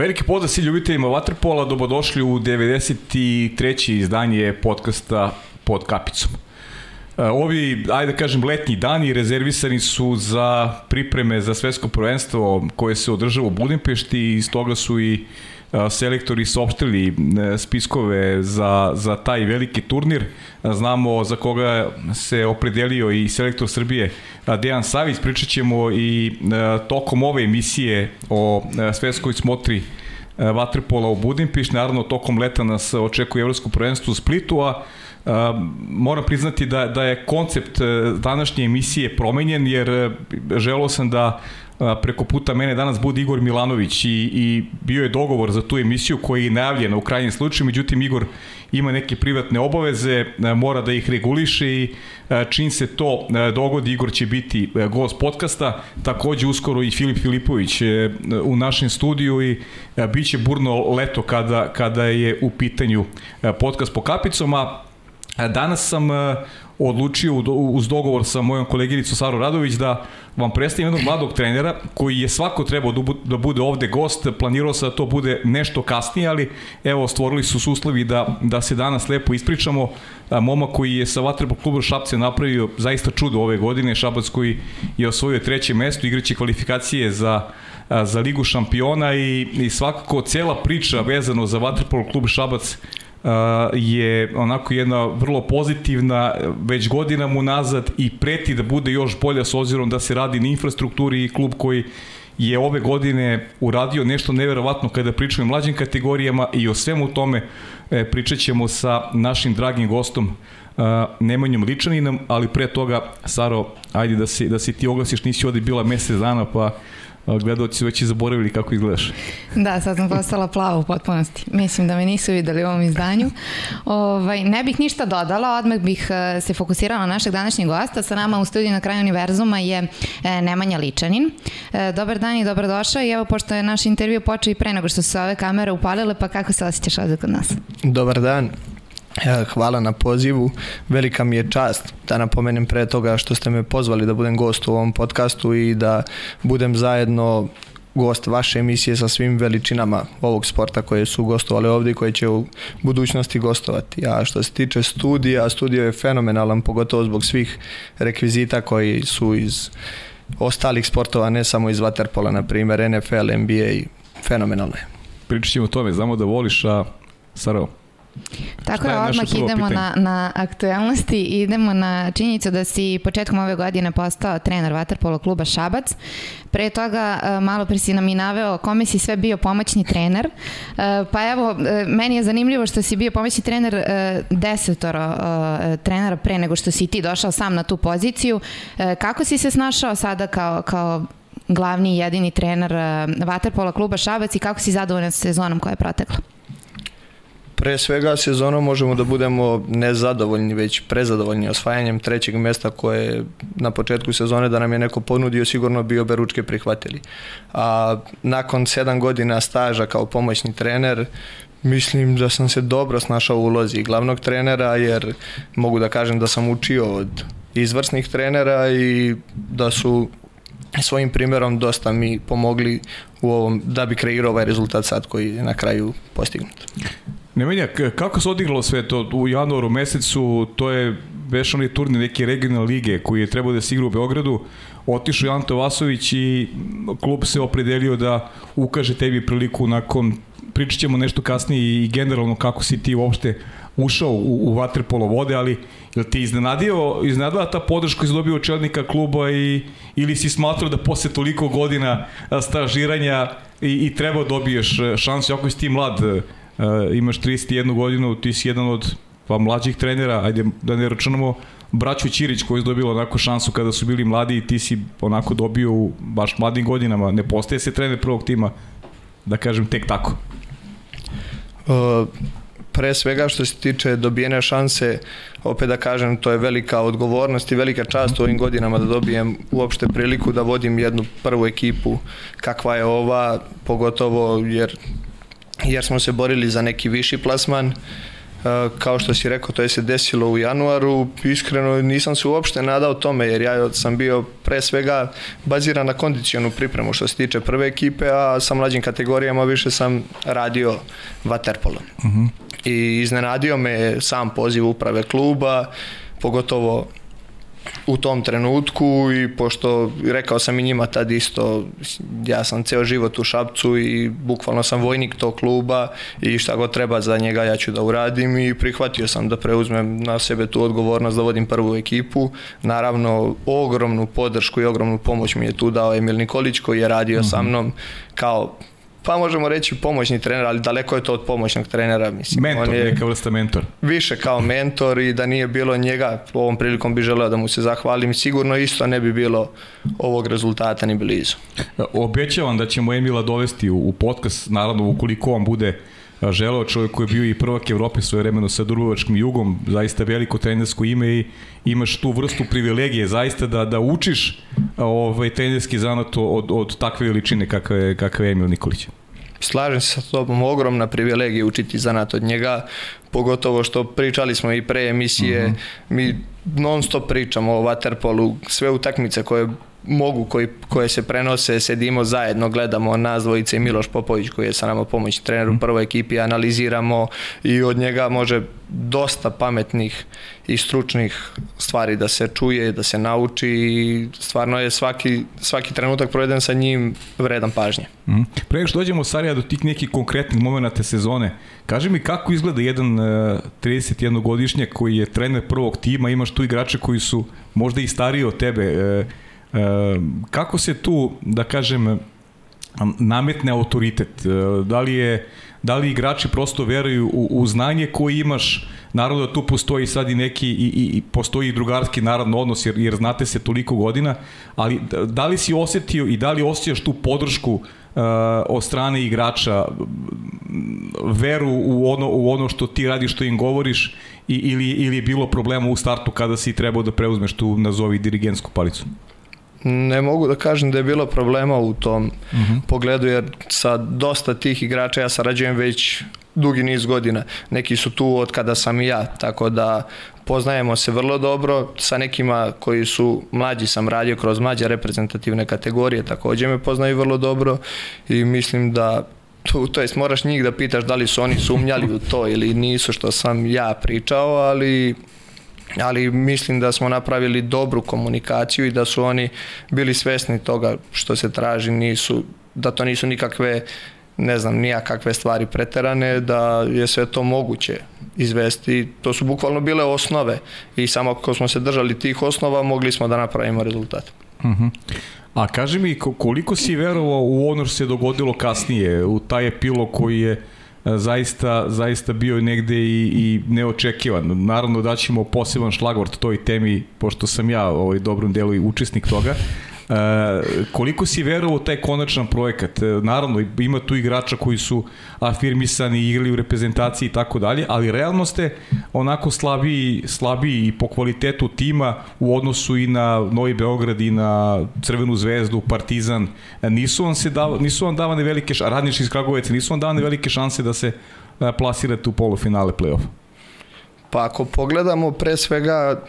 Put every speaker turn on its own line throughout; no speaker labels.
Veliki pozdrav svi ljubiteljima Waterpola, dobrodošli u 93. izdanje podcasta Pod kapicom. E, ovi, ajde da kažem, letnji dani rezervisani su za pripreme za svetsko prvenstvo koje se održava u Budimpešti i iz toga su i selektori saopštili e, spiskove za, za taj veliki turnir. Znamo za koga se opredelio i selektor Srbije Dejan Savić. Pričat ćemo i tokom ove emisije o svetskoj smotri Vatrpola u Budimpiš. Naravno, tokom leta nas očekuje Evropsko prvenstvo u Splitu, a moram priznati da, da je koncept današnje emisije promenjen, jer želeo sam da preko puta mene danas bude Igor Milanović i, i bio je dogovor za tu emisiju koji je najavljena u krajnjem slučaju, međutim Igor ima neke privatne obaveze, mora da ih reguliše i čim se to dogodi, Igor će biti gost podcasta, takođe uskoro i Filip Filipović u našem studiju i bit će burno leto kada, kada je u pitanju podcast po kapicom, a danas sam odlučio uz dogovor sa mojom koleginicom Saro Radović da vam predstavim jednog mladog trenera koji je svako trebao da, da bude ovde gost, planirao se da to bude nešto kasnije, ali evo stvorili su suslovi da, da se danas lepo ispričamo. Momak koji je sa Vatrebo klubu Šapce napravio zaista čudo ove godine, Šabac koji je osvojio treće mesto, igraće kvalifikacije za za Ligu šampiona i, i svakako cela priča vezano za Vatrpol klub Šabac je onako jedna vrlo pozitivna već godinama unazad i preti da bude još bolja s obzirom da se radi na infrastrukturi i klub koji je ove godine uradio nešto neverovatno kada pričamo o mlađim kategorijama i o svemu tome e, pričat ćemo sa našim dragim gostom uh, Nemanjom Ličaninom, ali pre toga, Saro, ajde da se, da se ti oglasiš, nisi ovde bila mesec dana, pa gledalci su već i zaboravili kako izgledaš.
Da, sad sam postala plava u potpunosti. Mislim da me nisu videli u ovom izdanju. Ovaj, ne bih ništa dodala, odmah bih eh, se fokusirala na našeg današnjeg gosta. Sa nama u studiju na kraju univerzuma je eh, Nemanja Ličanin. Eh, dobar dan i dobrodošao i evo pošto je naš intervju počeo i pre nego što su se ove kamere upalile, pa kako se osjećaš ovde kod nas?
Dobar dan. Hvala na pozivu. Velika mi je čast da napomenem pre toga što ste me pozvali da budem gost u ovom podcastu i da budem zajedno gost vaše emisije sa svim veličinama ovog sporta koje su gostovali ovde i koje će u budućnosti gostovati. A što se tiče studija, studio je fenomenalan, pogotovo zbog svih rekvizita koji su iz ostalih sportova, ne samo iz Waterpola, na primjer NFL, NBA, fenomenalno je.
Pričat ćemo o tome, znamo da voliš, a Sarajevo,
Tako je, odmah idemo na, na aktuelnosti idemo na činjenicu da si početkom ove godine postao trener Vaterpolo kluba Šabac. Pre toga e, malo pre si nam i naveo kome si sve bio pomoćni trener. E, pa evo, e, meni je zanimljivo što si bio pomoćni trener desetoro trenera pre nego što si ti došao sam na tu poziciju. Kako si se snašao sada kao, kao glavni i jedini trener Vaterpola kluba Šabac i kako si zadovoljan sezonom koja je protekla?
Pre svega sezonom možemo da budemo nezadovoljni, već prezadovoljni osvajanjem trećeg mesta koje na početku sezone da nam je neko ponudio sigurno bio beručke prihvatili. A nakon sedam godina staža kao pomoćni trener Mislim da sam se dobro snašao u ulozi glavnog trenera jer mogu da kažem da sam učio od izvrsnih trenera i da su svojim primjerom dosta mi pomogli u ovom da bi kreirao ovaj rezultat sad koji je na kraju postignut.
Nemanja, kako se odigralo sve to? U januaru mesecu, to je već onaj turnir neke regionalne lige koji je trebao da se igra u Beogradu, otišao je Anto Vasović i klub se opredelio da ukaže tebi priliku nakon, pričat ćemo nešto kasnije i generalno kako si ti uopšte ušao u, u vaterpolo vode, ali je ti iznenadio, iznenadila ta podrška koji si dobio od čelnika kluba i, ili si smatrao da posle toliko godina stažiranja i, i treba dobiješ šansu, ako si ti mlad, uh, imaš 31 godinu, ti si jedan od pa mlađih trenera, ajde da ne računamo braću Ćirić koji je dobilo onako šansu kada su bili mladi i ti si onako dobio u baš mladim godinama, ne postaje se trener prvog tima, da kažem tek tako.
Uh, pre svega što se tiče dobijene šanse, opet da kažem, to je velika odgovornost i velika čast u ovim godinama da dobijem uopšte priliku da vodim jednu prvu ekipu kakva je ova, pogotovo jer jer smo se borili za neki viši plasman. kao što si rekao, to je se desilo u januaru, iskreno nisam se uopšte nadao tome, jer ja sam bio pre svega baziran na kondicionu pripremu što se tiče prve ekipe, a sa mlađim kategorijama više sam radio vaterpolo. Uh mhm. -huh. I iznenadio me sam poziv uprave kluba, pogotovo u tom trenutku i pošto rekao sam i njima tad isto ja sam ceo život u Šapcu i bukvalno sam vojnik tog kluba i šta god treba za njega ja ću da uradim i prihvatio sam da preuzmem na sebe tu odgovornost da vodim prvu ekipu naravno ogromnu podršku i ogromnu pomoć mi je tu dao Emil Nikolić koji je radio mm -hmm. sa mhm. mnom kao pa možemo reći pomoćni trener, ali daleko je to od pomoćnog trenera. Mislim.
Mentor, on je neka vrsta mentor.
Više kao mentor i da nije bilo njega, ovom prilikom bi želeo da mu se zahvalim. Sigurno isto ne bi bilo ovog rezultata ni blizu.
Obećavam da ćemo Emila dovesti u, u podcast, naravno ukoliko on bude želeo čovjek koji je bio i prvak Evrope svoje vremeno sa Durbovačkim jugom, zaista veliko trenersko ime i imaš tu vrstu privilegije zaista da, da učiš ovaj, trenerski zanat od, od takve veličine kakve je, kakve je Emil Nikolić.
Slažem se sa tobom, ogromna privilegija učiti zanat od njega, pogotovo što pričali smo i pre emisije, mhm. -huh. mi non stop pričamo o Waterpolu, sve utakmice koje mogu koji, koje se prenose, sedimo zajedno, gledamo nas dvojice i Miloš Popović koji je sa nama pomoć trener u mhm. prvoj ekipi, analiziramo i od njega može dosta pametnih i stručnih stvari da se čuje, da se nauči i stvarno je svaki, svaki trenutak proveden sa njim vredan pažnje.
Mm. Pre nego što dođemo Sarija do tih nekih konkretnih momenta sezone, kaži mi kako izgleda jedan uh, 31-godišnjak koji je trener prvog tima, imaš tu igrače koji su možda i stariji od tebe, uh, kako se tu, da kažem, nametne autoritet? Da li je da li igrači prosto veruju u, u znanje koje imaš, naravno da tu postoji sad i neki, i, i, i postoji i drugarski naravno odnos, jer, jer znate se toliko godina, ali da, li si osetio i da li osjećaš tu podršku uh, od strane igrača, veru u ono, u ono što ti radiš, što im govoriš, i, ili, ili je bilo problema u startu kada si trebao da preuzmeš tu, nazovi, dirigentsku palicu?
Ne mogu da kažem da je bilo problema u tom uh mhm. -huh. pogledu, jer sa dosta tih igrača ja sarađujem već dugi niz godina. Neki su tu od kada sam i ja, tako da poznajemo se vrlo dobro. Sa nekima koji su mlađi sam radio kroz mlađe reprezentativne kategorije, takođe me poznaju vrlo dobro i mislim da to, to jest moraš njih da pitaš da li su oni sumnjali u to ili nisu što sam ja pričao, ali ali mislim da smo napravili dobru komunikaciju i da su oni bili svesni toga što se traži, nisu, da to nisu nikakve ne znam, nijakakve stvari preterane, da je sve to moguće izvesti. To su bukvalno bile osnove i samo ako smo se držali tih osnova, mogli smo da napravimo rezultat. Uh mhm. -huh.
A kaži mi, koliko si verovao u ono što se dogodilo kasnije, u taj epilog koji je zaista, zaista bio negde i, i neočekivan. Naravno da ćemo poseban šlagvort toj temi, pošto sam ja ovaj dobrom delu i učesnik toga, koliko si verovao taj konačan projekat? E, naravno, ima tu igrača koji su afirmisani, igrali u reprezentaciji i tako dalje, ali realno ste onako slabiji, slabiji i po kvalitetu tima u odnosu i na Novi Beograd i na Crvenu zvezdu, Partizan. E, nisu vam, se dav, nisu vam davane velike, radnički iz Kragovice, nisu vam davane velike šanse da se plasirate u polufinale play-off?
Pa ako pogledamo pre svega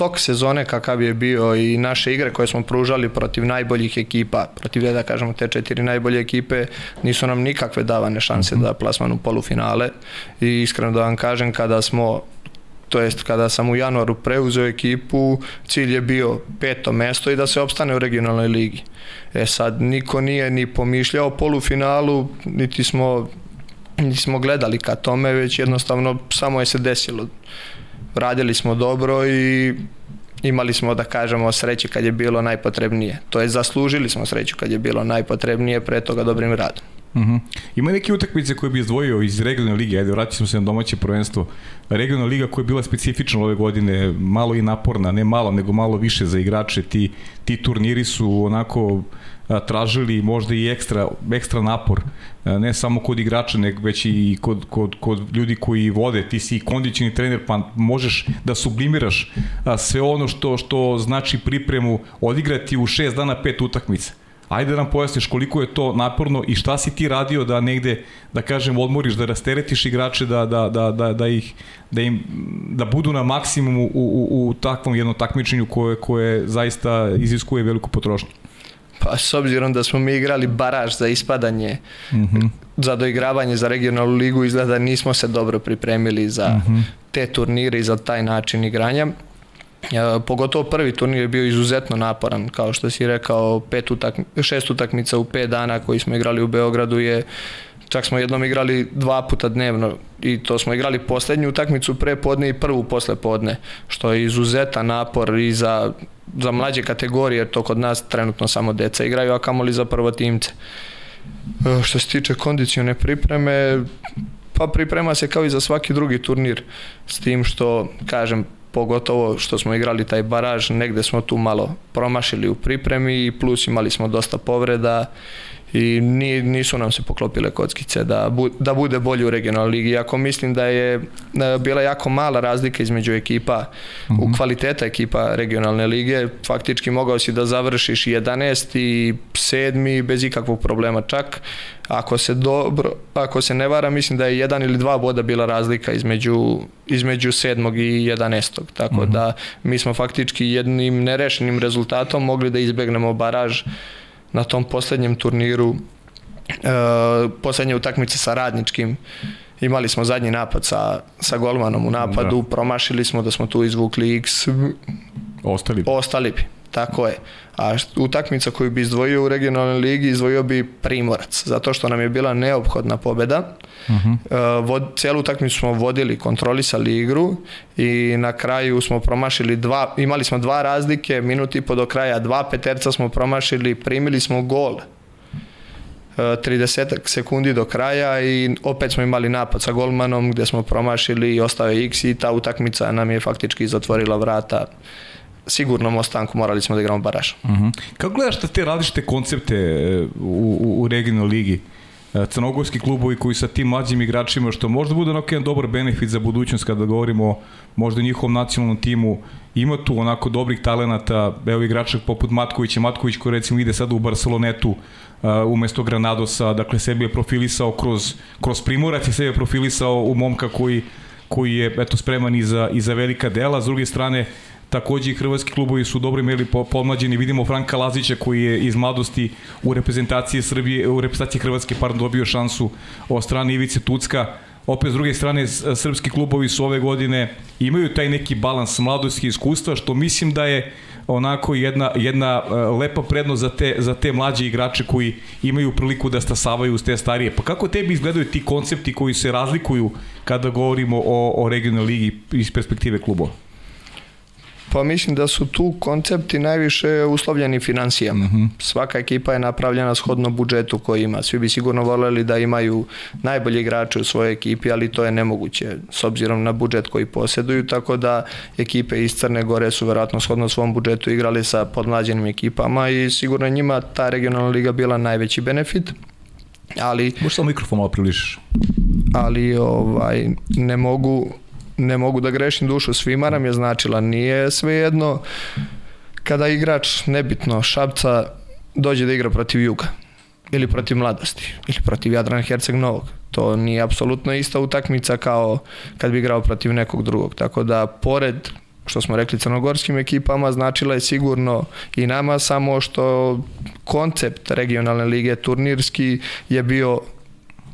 tok sezone kakav je bio i naše igre koje smo pružali protiv najboljih ekipa, protiv da kažemo te četiri najbolje ekipe, nisu nam nikakve davane šanse mm -hmm. da plasmanu polufinale i iskreno da vam kažem kada smo to jest kada sam u januaru preuzeo ekipu, cilj je bio peto mesto i da se opstane u regionalnoj ligi. E sad, niko nije ni pomišljao o polufinalu, niti smo, niti smo gledali ka tome, već jednostavno samo je se desilo radili smo dobro i imali smo da kažemo sreće kad je bilo najpotrebnije. To je zaslužili smo sreću kad je bilo najpotrebnije pre toga dobrim radom. Uh
mhm. -huh. Ima neke utakmice koje bi izdvojio iz regionalne lige, ajde vratit ćemo se na domaće prvenstvo. Regionalna liga koja je bila specifična ove godine, malo i naporna, ne malo, nego malo više za igrače. Ti, ti turniri su onako tražili možda i ekstra, ekstra napor, ne samo kod igrača, nego već i kod, kod, kod ljudi koji vode, ti si kondicijni trener, pa možeš da sublimiraš sve ono što, što znači pripremu odigrati u šest dana pet utakmica Ajde da nam pojasniš koliko je to naporno i šta si ti radio da negde, da kažem, odmoriš, da rasteretiš igrače, da, da, da, da, da ih da im da budu na maksimumu u, u, u takvom jednom takmičenju koje, koje zaista iziskuje veliku potrošnju.
Pa s obzirom da smo mi igrali baraž za ispadanje, mm -hmm. za doigravanje za regionalnu ligu, izgleda nismo se dobro pripremili za mm -hmm. te turnire i za taj način igranja. E, pogotovo prvi turnir je bio izuzetno naporan, kao što si rekao, pet utak, šest utakmica u pet dana koji smo igrali u Beogradu je čak smo jednom igrali dva puta dnevno i to smo igrali poslednju utakmicu pre podne i prvu posle podne, što je izuzetan napor i za, za mlađe kategorije, jer to kod nas trenutno samo deca igraju, a kamoli za prvotimce. E, što se tiče kondicione pripreme, pa priprema se kao i za svaki drugi turnir, s tim što, kažem, pogotovo što smo igrali taj baraž, negde smo tu malo promašili u pripremi i plus imali smo dosta povreda i nisu nam se poklopile kockice da, bu, da bude bolji u regionalnoj ligi. Iako mislim da je da bila jako mala razlika između ekipa, mm -hmm. u mhm. kvaliteta ekipa regionalne lige, faktički mogao si da završiš 11. i 7. bez ikakvog problema. Čak ako se dobro, ako se ne vara, mislim da je jedan ili dva boda bila razlika između, između 7. i 11. Tako mm -hmm. da mi smo faktički jednim nerešenim rezultatom mogli da izbegnemo baraž na tom poslednjem turniru uh, poslednje utakmice sa radničkim imali smo zadnji napad sa, sa golmanom u napadu, da. promašili smo da smo tu izvukli x
ostali bi.
ostali bi, tako je a utakmica koju bi izdvojio u regionalnoj ligi izdvojio bi Primorac, zato što nam je bila neophodna pobeda uh mhm. -huh. uh, vod, cijelu utakmicu smo vodili, kontrolisali igru i na kraju smo promašili dva, imali smo dva razlike, minuti po do kraja, dva peterca smo promašili, primili smo gol 30 sekundi do kraja i opet smo imali napad sa golmanom gde smo promašili i ostao je x i ta utakmica nam je faktički zatvorila vrata sigurnom ostanku morali smo da igramo baraž. Uh
mhm. -huh. Kako gledaš te različite koncepte e, u, u, u regionalnoj ligi? E, crnogorski klubovi koji sa tim mlađim igračima, što možda bude onako jedan dobar benefit za budućnost kada govorimo možda njihovom nacionalnom timu, ima tu onako dobrih talenata, evo igrača poput Matkovića, Matković koji recimo ide sada u Barcelonetu uh, umesto Granadosa, dakle sebi je profilisao kroz, kroz Primorac i sebi je profilisao u momka koji, koji je eto, spreman i za, i za velika dela, s druge strane Takođe i hrvatski klubovi su dobro imeli pomlađeni. Vidimo Franka Lazića koji je iz mladosti u reprezentaciji Srbije, u reprezentaciji Hrvatske pardon, dobio šansu od strane Ivice Tucka. Opet s druge strane srpski klubovi su ove godine imaju taj neki balans mladosti iskustva što mislim da je onako jedna, jedna e, lepa prednost za te, za te mlađe igrače koji imaju priliku da stasavaju uz te starije. Pa kako tebi izgledaju ti koncepti koji se razlikuju kada govorimo o, o regionalnoj ligi iz perspektive klubova?
Pa mislim da su tu koncepti najviše uslovljeni financijama. Uh mhm. -huh. Svaka ekipa je napravljena shodno budžetu koji ima. Svi bi sigurno voljeli da imaju najbolji igrače u svojoj ekipi, ali to je nemoguće s obzirom na budžet koji posjeduju, tako da ekipe iz Crne Gore su verovatno shodno svom budžetu igrali sa podmlađenim ekipama i sigurno njima ta regionalna liga bila najveći benefit. Ali...
Možeš samo mikrofon malo prilišiš.
Ali ovaj, ne mogu ne mogu da grešim dušu, svima nam je značila, nije svejedno kada igrač, nebitno, Šabca dođe da igra protiv Juga ili protiv Mladosti ili protiv Jadrana Herceg Novog. To nije apsolutno ista utakmica kao kad bi igrao protiv nekog drugog. Tako da, pored što smo rekli crnogorskim ekipama, značila je sigurno i nama samo što koncept regionalne lige turnirski je bio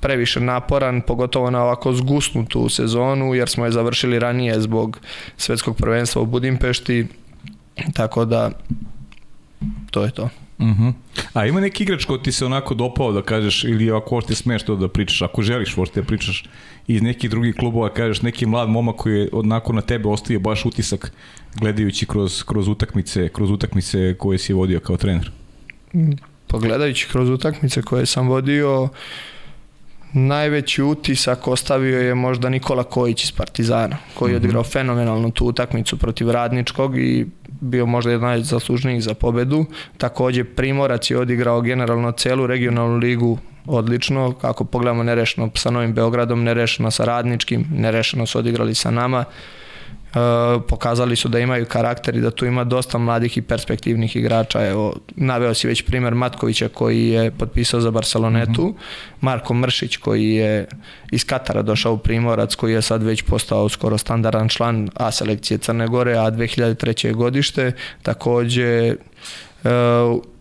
previše naporan, pogotovo na ovako zgusnutu sezonu, jer smo je završili ranije zbog svetskog prvenstva u Budimpešti, tako da to je to.
Uh mhm. -huh. A ima neki igrač ko ti se onako dopao da kažeš ili ako možete smeš to da pričaš, ako želiš možete da pričaš iz nekih drugih klubova, kažeš neki mlad momak koji je onako na tebe ostavio baš utisak gledajući kroz, kroz utakmice, kroz utakmice koje si vodio kao trener?
Pa gledajući kroz utakmice koje sam vodio, uh, najveći utisak ostavio je možda Nikola Kojić iz Partizana, koji je mhm. odigrao fenomenalnu tu utakmicu protiv Radničkog i bio možda jedan najzaslužnijih za pobedu. Takođe Primorac je odigrao generalno celu regionalnu ligu odlično, kako pogledamo nerešeno sa Novim Beogradom, nerešeno sa Radničkim, nerešeno su odigrali sa nama pokazali su da imaju karakter i da tu ima dosta mladih i perspektivnih igrača. Evo, naveo si već primjer Matkovića koji je potpisao za Barcelonetu, mm -hmm. Marko Mršić koji je iz Katara došao u Primorac, koji je sad već postao skoro standardan član A selekcije Crne Gore, a 2003. godište. Takođe,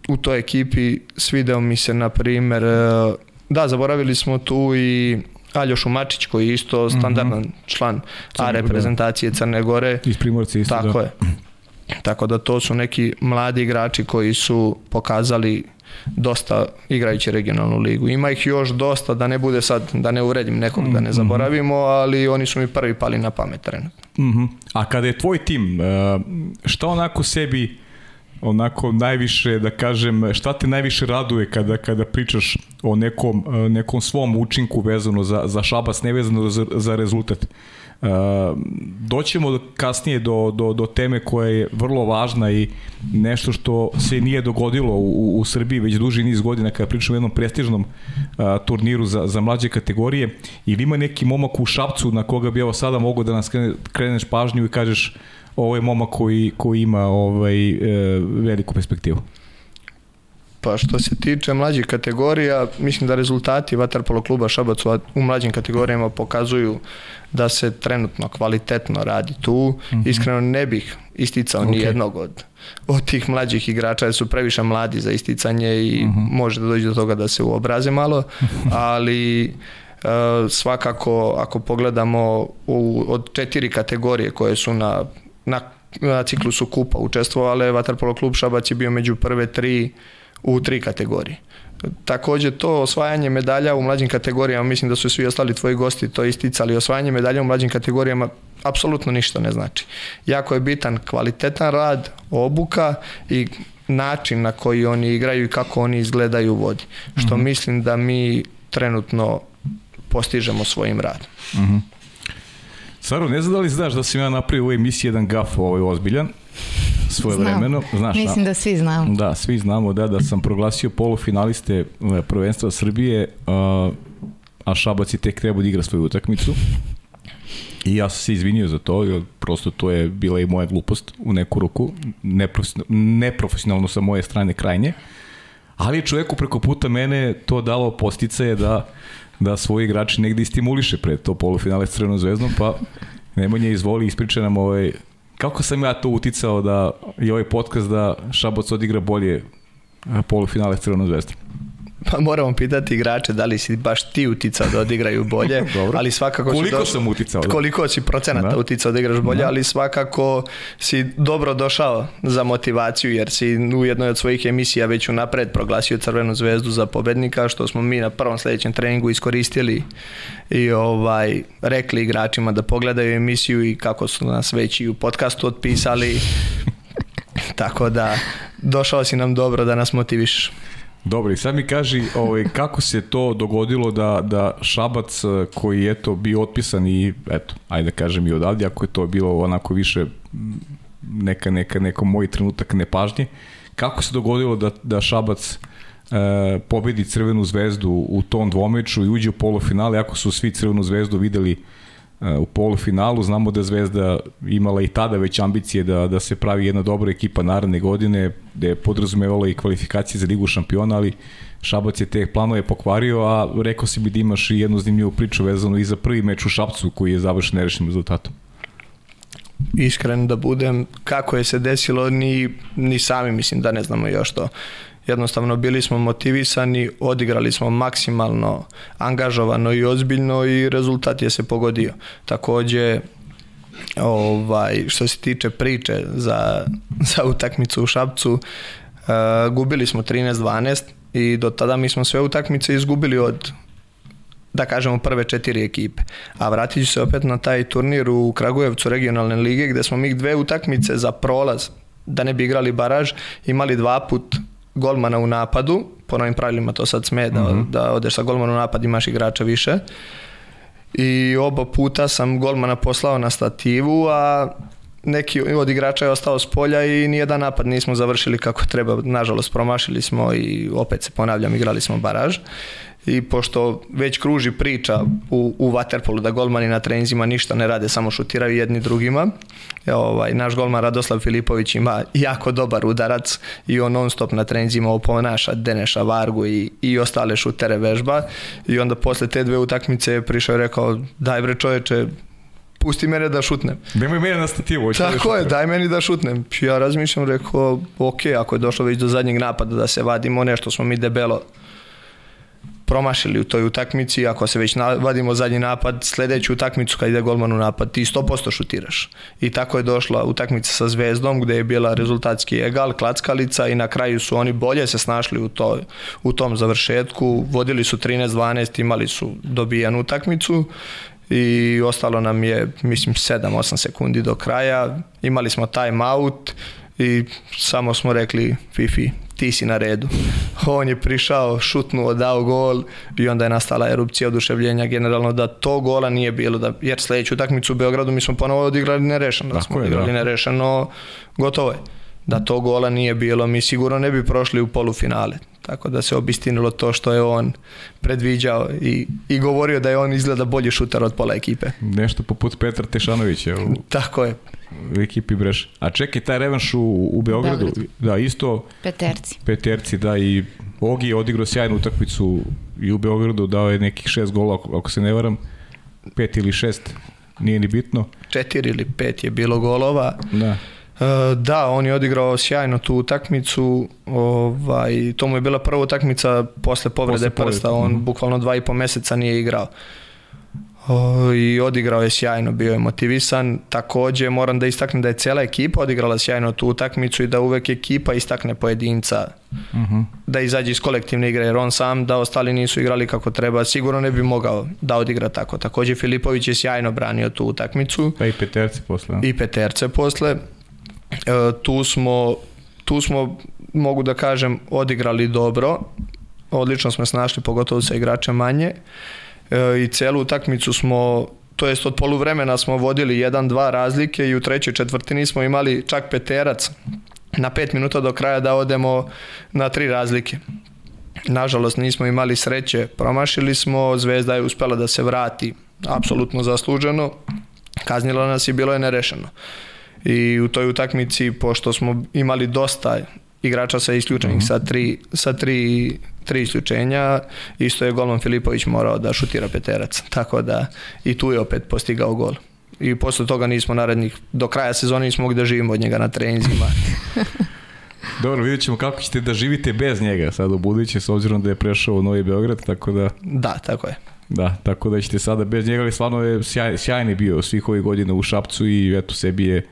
u toj ekipi svideo mi se, na primjer, da, zaboravili smo tu i Aljošu Mačić koji je isto mhm. standardan mm -hmm. član A reprezentacije Crne Gore.
Iz Primorca isto,
Tako da. je. Tako da to su neki mladi igrači koji su pokazali dosta igrajući regionalnu ligu. Ima ih još dosta, da ne bude sad, da ne uredim nekog, da ne mhm. zaboravimo, ali oni su mi prvi pali na pamet trenutno.
Mm -hmm. A kada je tvoj tim, e, šta onako sebi onako najviše, da kažem, šta te najviše raduje kada, kada pričaš o nekom, e, nekom svom učinku vezano za, za šabac, ne vezano za, za rezultat. Uh, doćemo do, kasnije do, do, do teme koja je vrlo važna i nešto što se nije dogodilo u, u Srbiji već duži niz godina kada pričamo o jednom prestižnom uh, turniru za, za mlađe kategorije ili ima neki momak u Šapcu na koga bi evo sada mogo da nas kreneš pažnju i kažeš ovo je momak koji, koji ima ovaj, e, veliku perspektivu.
Pa što se tiče mlađih kategorija, mislim da rezultati Vaterpolo kluba Šabac u mlađim kategorijama pokazuju da se trenutno kvalitetno radi tu. Mm -hmm. Iskreno ne bih isticao okay. ni jednog od, od tih mlađih igrača, jer su previše mladi za isticanje i mm -hmm. može da dođe do toga da se uobraze malo, ali uh, svakako ako pogledamo u, od četiri kategorije koje su na na, na ciklusu kupa učestvovao, ali Vatarpolo klub Šabac je bio među prve tri u tri kategorije. Takođe to osvajanje medalja u mlađim kategorijama, mislim da su svi ostali tvoji gosti to isticali, osvajanje medalja u mlađim kategorijama apsolutno ništa ne znači. Jako je bitan kvalitetan rad, obuka i način na koji oni igraju i kako oni izgledaju u vodi. Što mm -hmm. mislim da mi trenutno postižemo svojim radom. Mm -hmm.
Saro, ne znam da li znaš da sam ja napravio u ovoj emisiji jedan gaf ovaj ozbiljan svoje Znam. vremeno.
Znaš, Mislim da svi znamo.
Da, svi znamo da, da sam proglasio polufinaliste e, prvenstva Srbije, a, a Šabac je tek trebao da igra svoju utakmicu. I ja sam se izvinio za to, jer prosto to je bila i moja glupost u neku ruku, neprofesionalno, neprofesionalno sa moje strane krajnje. Ali čoveku preko puta mene to dalo posticaje da da svoji igrači negde stimuliše pred to polufinale s Crvenom zvezdom, pa Nemanja izvoli ispriča nam ovaj, kako sam ja to uticao da i ovaj podcast da Šabac odigra bolje polufinale s Crvenom zvezdom.
Pa moramo pitati igrače da li si baš ti uticao da odigraju bolje, Dobro. ali svakako
koliko
došao,
sam uticao? Da?
Koliko si procenata da. uticao da igraš bolje, da. ali svakako si dobro došao za motivaciju jer si u jednoj od svojih emisija već unapred proglasio Crvenu zvezdu za pobednika, što smo mi na prvom sledećem treningu iskoristili i ovaj rekli igračima da pogledaju emisiju i kako su nas već i u podcastu otpisali. Tako da došao si nam dobro da nas motiviš.
Dobro, i sad mi kaži ovaj, kako se to dogodilo da, da Šabac eh, koji je to bio otpisan i eto, ajde da kažem i odavde, ako je to bilo onako više neka, neka, neko moj trenutak nepažnje, kako se dogodilo da, da Šabac e, pobedi Crvenu zvezdu u tom dvomeču i uđe u polufinale, ako su svi Crvenu zvezdu videli u polufinalu. Znamo da Zvezda imala i tada već ambicije da, da se pravi jedna dobra ekipa naredne godine, da je podrazumevala i kvalifikacije za Ligu šampiona, ali Šabac je te planove pokvario, a rekao si bi da imaš i jednu zanimljivu priču vezanu i za prvi meč u Šapcu koji je završen nerešnim rezultatom.
Iskren da budem, kako je se desilo, ni, ni sami mislim da ne znamo još to jednostavno bili smo motivisani, odigrali smo maksimalno angažovano i ozbiljno i rezultat je se pogodio. Takođe, ovaj, što se tiče priče za, za utakmicu u Šapcu, uh, gubili smo 13-12 i do tada mi smo sve utakmice izgubili od da kažemo prve četiri ekipe. A vratit ću se opet na taj turnir u Kragujevcu regionalne lige gde smo mi dve utakmice za prolaz da ne bi igrali baraž imali dva put golmana u napadu, po novim pravilima to sad sme da, mm -hmm. da odeš sa golmana u napad imaš igrača više. I oba puta sam golmana poslao na stativu, a neki od igrača je ostao s polja i nijedan napad nismo završili kako treba. Nažalost, promašili smo i opet se ponavljam, igrali smo baraž. I pošto već kruži priča u, u Waterpolu da golmani na trenzima ništa ne rade, samo šutiraju jedni drugima, e, ovaj, naš golman Radoslav Filipović ima jako dobar udarac i on non stop na trenzima oponaša Deneša Vargu i, i ostale šutere vežba i onda posle te dve utakmice je prišao i rekao daj bre čoveče pusti mene da šutnem.
Nemoj mene na stativu.
Da Tako da je, daj meni da šutnem. Ja razmišljam, rekao, ok, ako je došlo već do zadnjeg napada da se vadimo, nešto smo mi debelo promašili u toj utakmici, ako se već vadimo zadnji napad, sledeću utakmicu kad ide golman u napad, ti 100% šutiraš. I tako je došla utakmica sa Zvezdom gde je bila rezultatski egal, klackalica i na kraju su oni bolje se snašli u, to, u tom završetku, vodili su 13-12, imali su dobijanu utakmicu i ostalo nam je, mislim, 7-8 sekundi do kraja. Imali smo time out i samo smo rekli Fifi, ti si na redu. On je prišao, šutnuo, dao gol i onda je nastala erupcija oduševljenja generalno da to gola nije bilo, da, jer sledeću utakmicu u Beogradu mi smo ponovo odigrali nerešeno, da smo odigrali da. nerešeno, gotovo je. Da to gola nije bilo, mi sigurno ne bi prošli u polufinale. Tako da se obistinilo to što je on predviđao i, i govorio da je on izgleda bolji šutar od pola ekipe.
Nešto poput Petra Tešanovića u,
Tako je.
U ekipi Breš. A čekaj, taj revanš u, u Beogradu, Beograd. da, isto...
Peterci.
Peterci, da, i Ogi je odigrao sjajnu utakmicu i u Beogradu, dao je nekih šest gola, ako, ako se ne varam, pet ili šest, nije ni bitno.
Četiri ili pet je bilo golova.
Da.
E, da, on je odigrao sjajno tu utakmicu, ovaj, to mu je bila prva utakmica posle povrede posle prsta, on mm. bukvalno dva i po meseca nije igrao. O, I odigrao je sjajno, bio je motivisan. Takođe moram da istaknem da je cela ekipa odigrala sjajno tu utakmicu i da uvek ekipa istakne pojedinca uh mhm. -huh. da izađe iz kolektivne igre, jer on sam da ostali nisu igrali kako treba, sigurno ne bi mogao da odigra tako. Takođe Filipović je sjajno branio tu utakmicu.
Pa i peterce posle.
I peterce posle. E, tu smo, tu smo, mogu da kažem, odigrali dobro, odlično smo snašli, pogotovo sa igračem manje e, i celu utakmicu smo to jest od poluvremena smo vodili 1-2 razlike i u trećoj četvrtini smo imali čak peterac na 5 minuta do kraja da odemo na tri razlike. Nažalost nismo imali sreće, promašili smo, Zvezda je uspela da se vrati apsolutno zasluženo, kaznilo nas i bilo je nerešeno i u toj utakmici, pošto smo imali dosta igrača sa isključenih, mm -hmm. sa, tri, sa tri, tri isključenja, isto je golman Filipović morao da šutira peterac, tako da i tu je opet postigao gol. I posle toga nismo narednih, do kraja sezone nismo mogli da živimo od njega na treninzima.
Dobro, vidjet ćemo kako ćete da živite bez njega sad u buduće, s obzirom da je prešao u Novi Beograd, tako da...
Da, tako je.
Da, tako da ćete sada bez njega, ali stvarno je sjaj, sjajni bio svih ovih godina u Šapcu i eto sebi je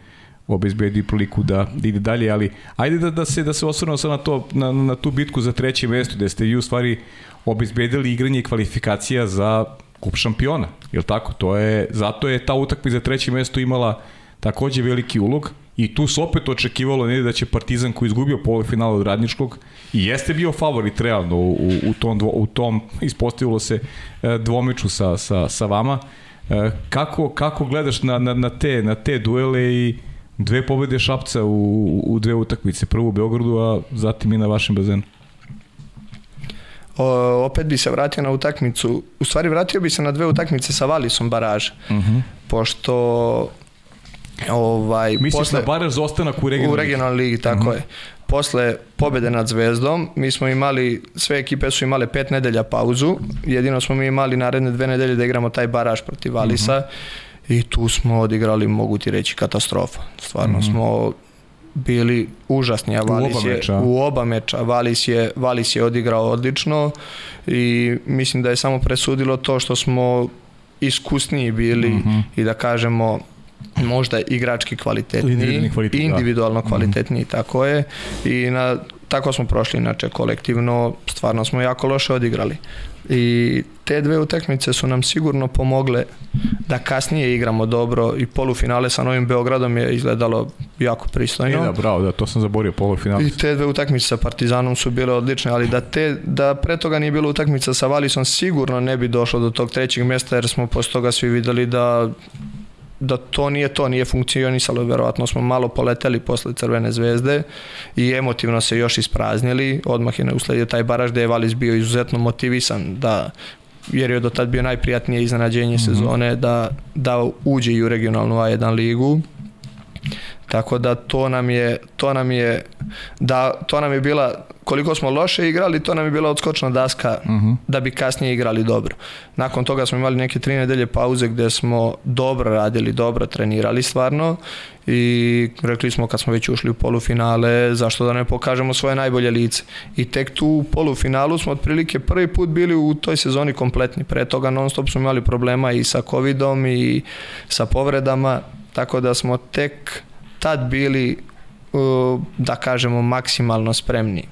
obezbedi priliku da, da ide dalje, ali ajde da, da se da se osvrnemo sad na to na, na tu bitku za treće mesto gde ste vi u stvari obezbedili igranje i kvalifikacija za kup šampiona. Je tako? To je zato je ta utakmica za treće mesto imala takođe veliki ulog i tu se opet očekivalo ne da će Partizan koji izgubio polufinal od Radničkog i jeste bio favorit realno u, u, tom, dvo, u tom ispostavilo se e, dvomeču sa, sa, sa vama. E, kako, kako gledaš na, na, na, te, na te duele i Dve pobede Šapca u, u dve utakmice, prvu u Beogradu, a zatim i na vašem bazenu.
O, opet bi se vratio na utakmicu, u stvari vratio bi se na dve utakmice sa Valisom baraže, uh mhm. -huh. pošto ovaj,
Misliš posle, na baraž za ostanak u regionalnoj
U regionalnoj ligi, tako uh mhm. -huh. je. Posle pobede nad Zvezdom, mi smo imali, sve ekipe su imale pet nedelja pauzu, jedino smo mi imali naredne dve nedelje da igramo taj baraž protiv Valisa. Uh mhm. -huh i tu smo odigrali, mogu ti reći, katastrofa. Stvarno mm -hmm. smo bili užasni, a Valis u oba je meča. u oba meča. Valis je, Valis je odigrao odlično i mislim da je samo presudilo to što smo iskusniji bili mm -hmm. i da kažemo možda igrački kvalitetniji, kvalitet, da. individualno da. kvalitetniji, mm -hmm. tako je. I na, tako smo prošli, inače kolektivno, stvarno smo jako loše odigrali i te dve utakmice su nam sigurno pomogle da kasnije igramo dobro i polufinale sa Novim Beogradom je izgledalo jako pristojno.
I da, bravo, da, to sam zaborio, polufinale.
I te dve utakmice sa Partizanom su bile odlične, ali da, te, da pre toga nije bilo utakmica sa Valisom sigurno ne bi došlo do tog trećeg mesta jer smo posle toga svi videli da da to nije to, nije funkcionisalo, verovatno smo malo poleteli posle Crvene zvezde i emotivno se još ispraznili, odmah je usledio taj baraž gde je Valis bio izuzetno motivisan da jer je do tad bio najprijatnije iznenađenje mm -hmm. sezone da, da uđe i u regionalnu A1 ligu Tako da to nam je, to nam je, da, to nam je bila, koliko smo loše igrali, to nam je bila odskočna daska uh mhm. -huh. da bi kasnije igrali dobro. Nakon toga smo imali neke tri nedelje pauze gde smo dobro radili, dobro trenirali stvarno i rekli smo kad smo već ušli u polufinale, zašto da ne pokažemo svoje najbolje lice. I tek tu u polufinalu smo otprilike prvi put bili u toj sezoni kompletni. Pre toga non stop smo imali problema i sa covidom i sa povredama, tako da smo tek tad bili, da kažemo, maksimalno spremni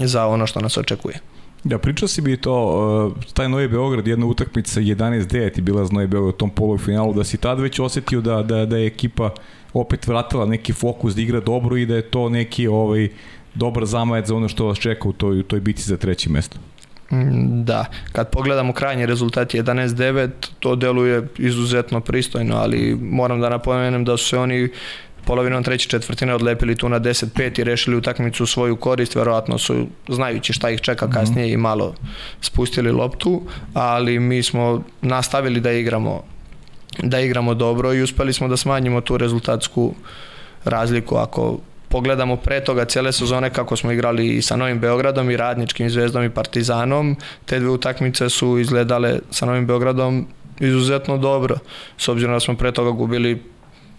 za ono što nas očekuje.
Da, pričao si bi to, taj Novi Beograd, jedna utakmica 11-9 je bila za Novi Beograd u tom polufinalu, da si tad već osetio da, da, da je ekipa opet vratila neki fokus da igra dobro i da je to neki ovaj, dobar zamajac za ono što vas čeka u toj, u toj biti za treće mesto.
Mm, da, kad pogledamo krajnji rezultat 11-9, to deluje izuzetno pristojno, ali moram da napomenem da su se oni polovinom treće četvrtine odlepili tu na 10-5 i rešili utakmicu u svoju korist, verovatno su znajući šta ih čeka mhm. kasnije i malo spustili loptu, ali mi smo nastavili da igramo da igramo dobro i uspeli smo da smanjimo tu rezultatsku razliku ako pogledamo pre toga cele sezone kako smo igrali i sa Novim Beogradom i Radničkim zvezdom i Partizanom, te dve utakmice su izgledale sa Novim Beogradom izuzetno dobro, s obzirom da smo pre toga gubili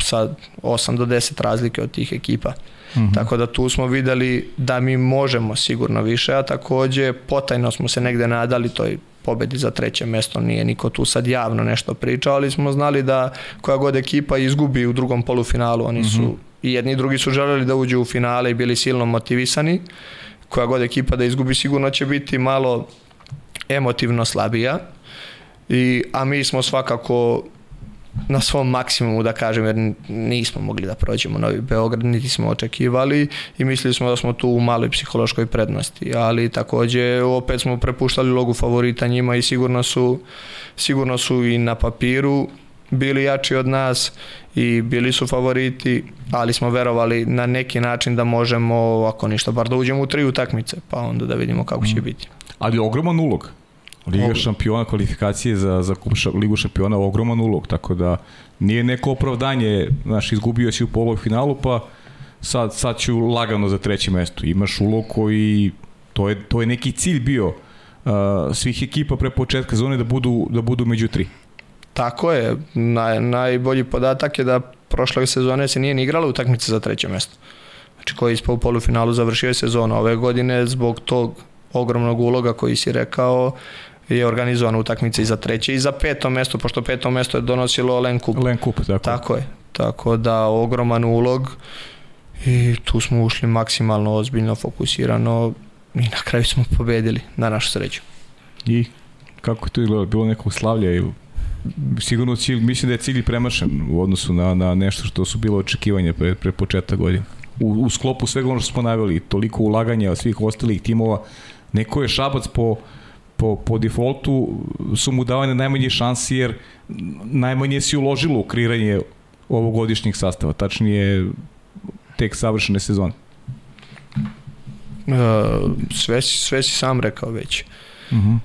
sa 8 do 10 razlike od tih ekipa. Mm -hmm. Tako da tu smo videli da mi možemo sigurno više, a takođe potajno smo se negde nadali toj pobedi za treće mesto, nije niko tu sad javno nešto pričao, ali smo znali da koja god ekipa izgubi u drugom polufinalu, oni su mm -hmm. i jedni i drugi su želeli da uđu u finale i bili silno motivisani, koja god ekipa da izgubi sigurno će biti malo emotivno slabija, I, a mi smo svakako na svom maksimumu da kažem jer nismo mogli da prođemo Novi Beograd niti smo očekivali i mislili smo da smo tu u maloj psihološkoj prednosti ali takođe opet smo prepuštali logu favorita njima i sigurno su sigurno su i na papiru bili jači od nas i bili su favoriti, ali smo verovali na neki način da možemo, ako ništa, bar da uđemo u tri utakmice, pa onda da vidimo kako će mhm. biti.
Ali ogroman ulog. Liga šampiona, kvalifikacije za, za Ligu šampiona, ogroman ulog, tako da nije neko opravdanje, znaš, izgubio si u polufinalu, pa sad, sad ću lagano za treće mesto. Imaš ulog koji, to je, to je neki cilj bio uh, svih ekipa pre početka zone da budu, da budu među tri.
Tako je, Naj, najbolji podatak je da prošle sezone se nije ni igrala utakmice za treće mesto. Znači koji je u polufinalu završio je sezonu ove godine zbog tog ogromnog uloga koji si rekao je organizovana utakmica i za treće i za peto mesto, pošto peto mesto je donosilo Len Kup.
Len Kup, tako.
Tako je. Tako da ogroman ulog i tu smo ušli maksimalno ozbiljno, fokusirano i na kraju smo pobedili, na našu sreću.
I kako je to izgledalo? Bilo nekog slavlja ili sigurno cilj, mislim da je cilj premašen u odnosu na, na nešto što su bilo očekivanja pre, pre početka godine. U, u sklopu svega ono što smo naveli, toliko ulaganja svih ostalih timova, neko je Šabac po po, po defaultu su mu davane najmanje šansi jer najmanje si uložilo u kreiranje ovogodišnjeg sastava, tačnije tek savršene sezone.
Uh, sve, sve si sam rekao već. Uh -huh.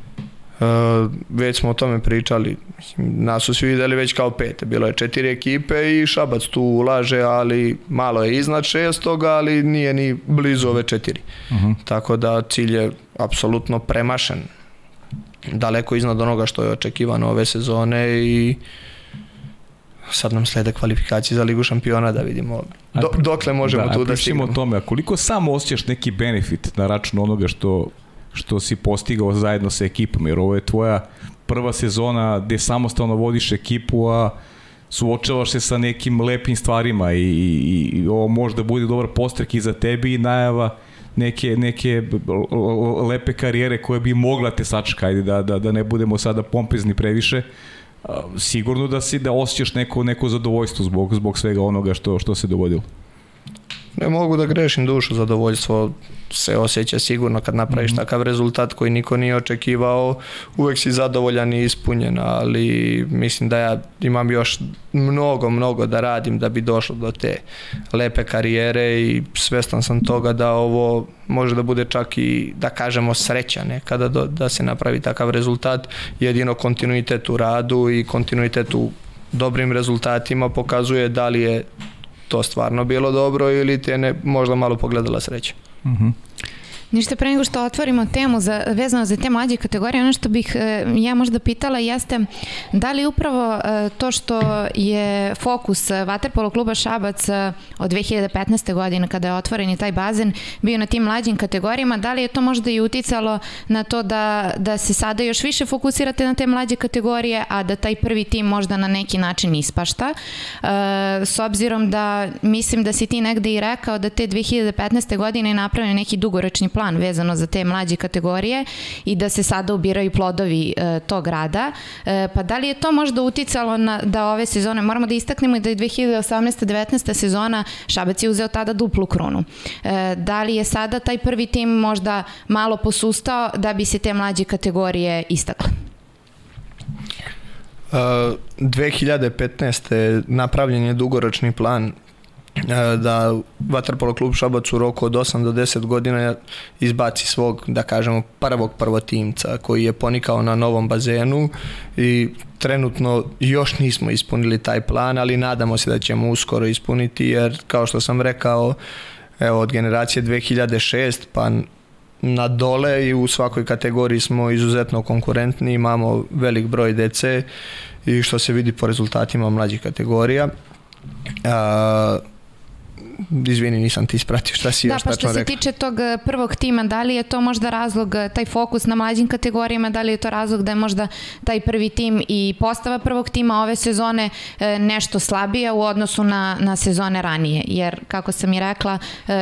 Uh, već smo o tome pričali. Nas su svi videli već kao pete. Bilo je četiri ekipe i Šabac tu ulaže, ali malo je iznad šestoga, ali nije ni blizu ove četiri. Uh -huh. Tako da cilj je apsolutno premašen daleko iznad onoga što je očekivano ove sezone i sad nam slede kvalifikacije za Ligu šampiona da vidimo do, dokle možemo da, tu da stignemo.
o tome, a koliko samo osjećaš neki benefit na račun onoga što, što si postigao zajedno sa ekipom, jer ovo je tvoja prva sezona gde samostalno vodiš ekipu, a suočavaš se sa nekim lepim stvarima i, i, i ovo može da bude dobar postrek i za tebi i najava neke, neke lepe karijere koje bi mogla te sačeka, ajde da, da, da ne budemo sada pompezni previše, sigurno da si da osjećaš neko, neko zadovoljstvo zbog, zbog svega onoga što, što se dogodilo.
Ne mogu da grešim dušu, zadovoljstvo se osjeća sigurno kad napraviš mm -hmm. takav rezultat koji niko nije očekivao, uvek si zadovoljan i ispunjen, ali mislim da ja imam još mnogo, mnogo da radim da bi došlo do te lepe karijere i svestan sam toga da ovo može da bude čak i, da kažemo, sreća nekada do, da se napravi takav rezultat, jedino kontinuitet u radu i kontinuitet u dobrim rezultatima pokazuje da li je to stvarno bilo dobro ili te ne možda malo pogledala sreća. Mm -hmm.
Ništa pre nego što otvorimo temu za, vezano za te mlađe kategorije, ono što bih e, ja možda pitala jeste da li upravo e, to što je fokus Vaterpolo kluba Šabac e, od 2015. godine kada je otvoren i taj bazen bio na tim mlađim kategorijama, da li je to možda i uticalo na to da, da se sada još više fokusirate na te mlađe kategorije, a da taj prvi tim možda na neki način ispašta. S obzirom da mislim da si ti negde i rekao da te 2015. godine je napravljen neki dugoročni plan plan vezano za te mlađe kategorije i da se sada ubiraju plodovi e, tog rada. E, pa da li je to možda uticalo na, da ove sezone, moramo da istaknemo da je 2018-19. sezona Šabac je uzeo tada duplu krunu. E, da li je sada taj prvi tim možda malo posustao da bi se te mlađe kategorije istakle?
Uh, 2015. napravljen je dugoročni plan E, da Vatrpolo klub Šabac u roku od 8 do 10 godina izbaci svog, da kažemo, prvog prvotimca koji je ponikao na novom bazenu i trenutno još nismo ispunili taj plan, ali nadamo se da ćemo uskoro ispuniti jer kao što sam rekao, evo od generacije 2006 pa na dole i u svakoj kategoriji smo izuzetno konkurentni, imamo velik broj dece i što se vidi po rezultatima mlađih kategorija. Uh, izvini, nisam ti ispratio šta si
da,
još
pa što se rekao. tiče tog eh, prvog tima, da li je to možda razlog, eh, taj fokus na mlađim kategorijama, da li je to razlog da je možda taj prvi tim i postava prvog tima ove sezone eh, nešto slabija u odnosu na, na sezone ranije, jer kako sam i rekla,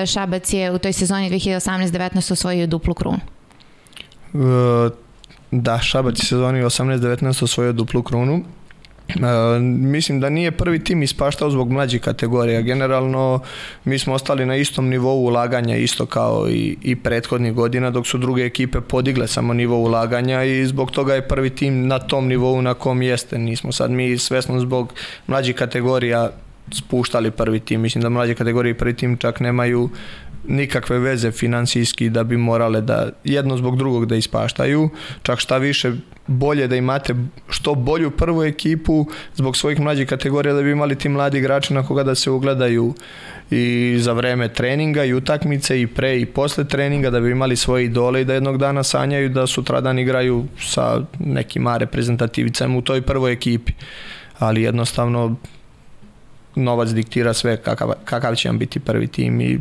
Šabac je u toj sezoni 2018-19 osvojio duplu krunu.
Da, Šabac je sezoni 18-19 osvojio duplu krunu. Uh, mislim da nije prvi tim ispaštao zbog mlađih kategorija. Generalno mi smo ostali na istom nivou ulaganja isto kao i, i prethodnih godina dok su druge ekipe podigle samo nivo ulaganja i zbog toga je prvi tim na tom nivou na kom jeste. Nismo sad mi svesno zbog mlađih kategorija spuštali prvi tim. Mislim da mlađe kategorije prvi tim čak nemaju nikakve veze finansijski da bi morale da jedno zbog drugog da ispaštaju, čak šta više bolje da imate što bolju prvu ekipu zbog svojih mlađih kategorija da bi imali ti mladi igrači na koga da se ugledaju i za vreme treninga i utakmice i pre i posle treninga da bi imali svoje idole i da jednog dana sanjaju da sutradan igraju sa nekim reprezentativicama u toj prvoj ekipi. Ali jednostavno novac diktira sve kakav, kakav će vam biti prvi tim i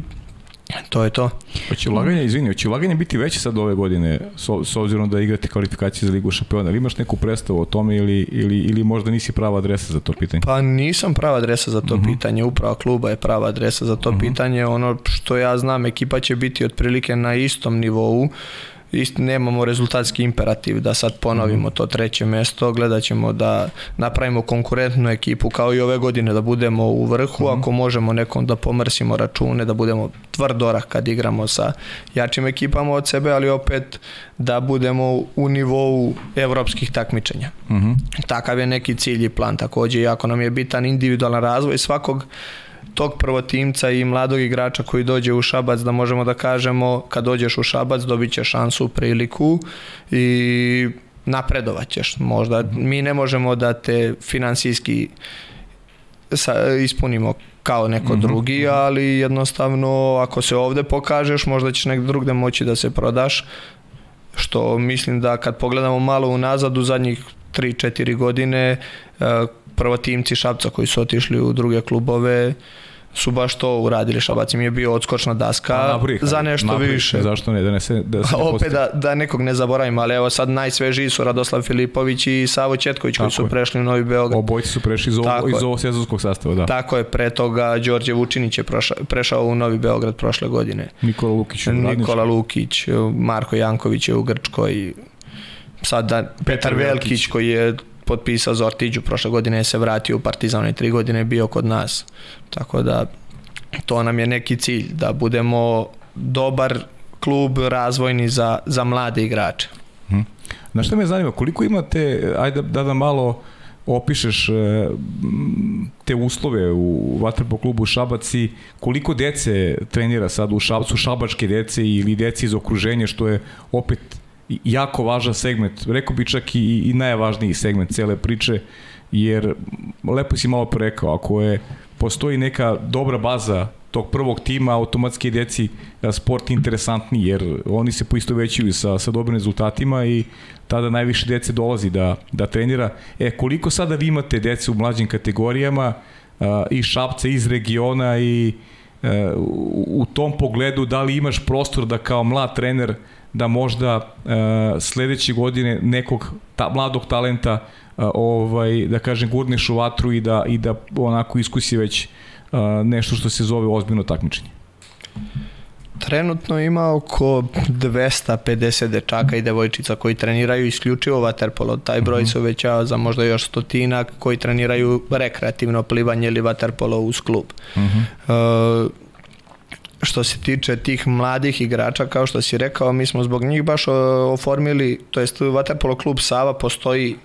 To je to.
Hoće ulaganje, izvini, hoće ulaganje biti veće sad ove godine s, s obzirom da igrate kvalifikacije za Ligu šampiona? Ili imaš neku predstavu o tome ili, ili, ili možda nisi prava adresa za to pitanje?
Pa nisam prava adresa za to uh mhm. -huh. pitanje, uprava kluba je prava adresa za to uh mhm. -huh. pitanje. Ono što ja znam, ekipa će biti otprilike na istom nivou isti nemamo rezultatski imperativ da sad ponovimo mhm. to treće mesto, gledat ćemo da napravimo konkurentnu ekipu kao i ove godine da budemo u vrhu, mm. ako možemo nekom da pomrsimo račune, da budemo tvrdorah kad igramo sa jačim ekipama od sebe, ali opet da budemo u nivou evropskih takmičenja. Mm -hmm. Takav je neki cilj i plan takođe, jako nam je bitan individualan razvoj svakog tog prvotimca i mladog igrača koji dođe u Šabac da možemo da kažemo kad dođeš u Šabac dobit će šansu, priliku i napredovaćeš možda. Mi ne možemo da te finansijski sa, ispunimo kao neko mm -hmm. drugi, ali jednostavno ako se ovde pokažeš možda ćeš negde drugde moći da se prodaš što mislim da kad pogledamo malo unazad u zadnjih 3-4 godine eh, prvotimci Šabca koji su otišli u druge klubove su baš to uradili. Šabac im je bio odskočna daska nabrih, za nešto nabrih, više.
Zašto ne? Da ne se, da se
ne Opet da, da nekog ne zaboravim, ali evo sad najsvežiji su Radoslav Filipović i Savo Četković koji su je. prešli u Novi Beograd.
Obojci su prešli iz, ovo, iz ovog sezonskog sastava, da.
Tako je, pre toga Đorđe Vučinić je prošao, prešao u Novi Beograd prošle godine.
Nikola Lukić.
Nikola Lukić, Marko Janković je u Grčkoj, sada Petar, Petar Velkić koji je potpisao za Ortiđu prošle godine se vratio u Partizan i tri godine bio kod nas. Tako da to nam je neki cilj, da budemo dobar klub razvojni za, za mlade igrače.
Hmm. Na što me zanima, koliko imate, ajde da da malo opišeš e, te uslove u Vatrpo klubu Šabac i koliko dece trenira sad u Šabcu, šabačke dece ili dece iz okruženja, što je opet jako važan segment, rekao bi čak i, i najvažniji segment cele priče, jer lepo si malo prerekao, ako je postoji neka dobra baza tog prvog tima, automatski deci sport interesantni, jer oni se poisto većuju sa, sa dobrim rezultatima i tada najviše dece dolazi da, da trenira. E, koliko sada vi imate dece u mlađim kategorijama, a, i Šapca, iz regiona i a, u, u tom pogledu da li imaš prostor da kao mlad trener da možda a, sledeće godine nekog ta, mladog talenta ovaj da kažem gurneš u vatru i da i da onako iskusi već nešto što se zove ozbiljno takmičenje?
Trenutno ima oko 250 dečaka i devojčica koji treniraju isključivo vaterpolo. Taj broj mhm. se uvećava za možda još stotinak koji treniraju rekreativno plivanje ili vaterpolo uz klub. Uh mhm. -huh. uh, što se tiče tih mladih igrača, kao što si rekao, mi smo zbog njih baš oformili, to jest Vaterpolo klub Sava postoji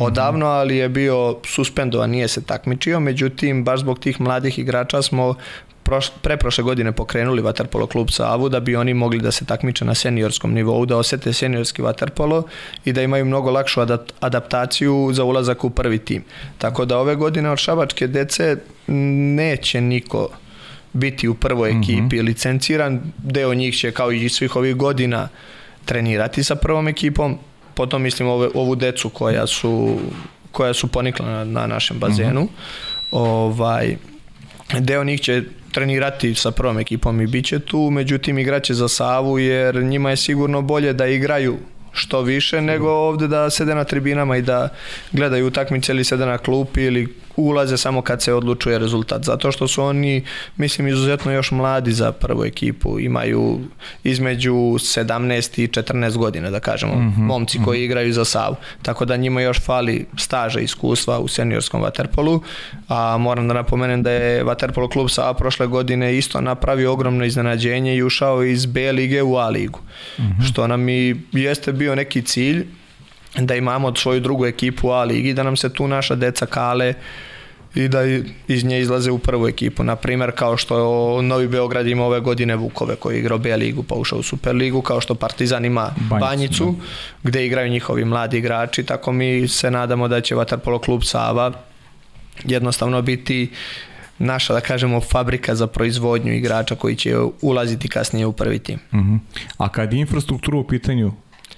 odavno, ali je bio suspendovan, nije se takmičio, međutim, baš zbog tih mladih igrača smo proš, preprošle godine pokrenuli Vaterpolo klub Savu da bi oni mogli da se takmiče na seniorskom nivou, da osete seniorski Vaterpolo i da imaju mnogo lakšu adaptaciju za ulazak u prvi tim. Tako da ove godine od šabačke dece neće niko biti u prvoj mhm. ekipi mm -hmm. licenciran, deo njih će kao i svih ovih godina trenirati sa prvom ekipom, potom mislim ove, ovu decu koja su koja su ponikla na, na našem bazenu. Uh mhm. -huh. Ovaj deo njih će trenirati sa prvom ekipom i bit će tu, međutim igraće za Savu jer njima je sigurno bolje da igraju što više nego ovde da sede na tribinama i da gledaju utakmice ili sede na klupi ili ulaze samo kad se odlučuje rezultat. Zato što su oni, mislim, izuzetno još mladi za prvu ekipu. Imaju između 17 i 14 godina, da kažemo, mm -hmm. momci koji mhm. igraju za Savu. Tako da njima još fali staža i iskustva u seniorskom vaterpolu. A moram da napomenem da je Vaterpolo klub Sava prošle godine isto napravio ogromno iznenađenje i ušao iz B lige u A ligu. Mm -hmm. Što nam i jeste bio neki cilj da imamo svoju drugu ekipu A ligi, da nam se tu naša deca kale i da iz nje izlaze u prvu ekipu. Na primer, kao što Novi Beograd ima ove godine Vukove koji igrao B ligu pa ušao u Super ligu, kao što Partizan ima Banjicu, Banjicu da. gde igraju njihovi mladi igrači, tako mi se nadamo da će Vatarpolo klub Sava jednostavno biti naša, da kažemo, fabrika za proizvodnju igrača koji će ulaziti kasnije u prvi tim. Uh
mhm. -huh. A kad je infrastruktura u pitanju,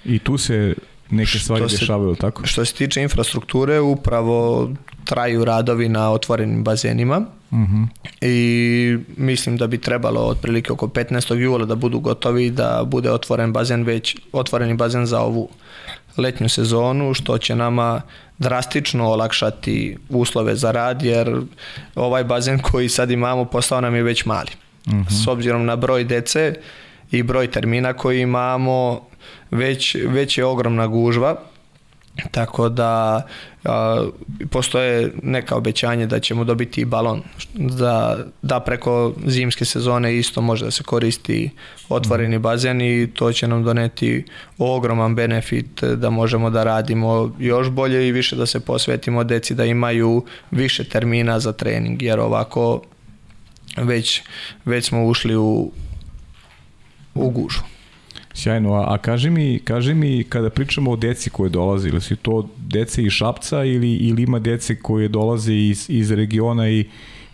i tu se neke stvari se, dešavaju, tako?
Što se tiče infrastrukture, upravo traju radovi na otvorenim bazenima uh mhm. -huh. i mislim da bi trebalo otprilike oko 15. jula da budu gotovi da bude otvoren bazen već otvoreni bazen za ovu letnju sezonu što će nama drastično olakšati uslove za rad jer ovaj bazen koji sad imamo postao nam je već mali. Uh mhm. -huh. S obzirom na broj dece i broj termina koji imamo već, već je ogromna gužva tako da a, postoje neka obećanje da ćemo dobiti balon da, da preko zimske sezone isto može da se koristi otvoreni bazen i to će nam doneti ogroman benefit da možemo da radimo još bolje i više da se posvetimo deci da imaju više termina za trening jer ovako već, već smo ušli u, u gužu.
Sjajno, a, a kaži, mi, kaži mi kada pričamo o deci koje dolaze, ili su to dece iz Šapca ili, ili ima dece koje dolaze iz, iz regiona i,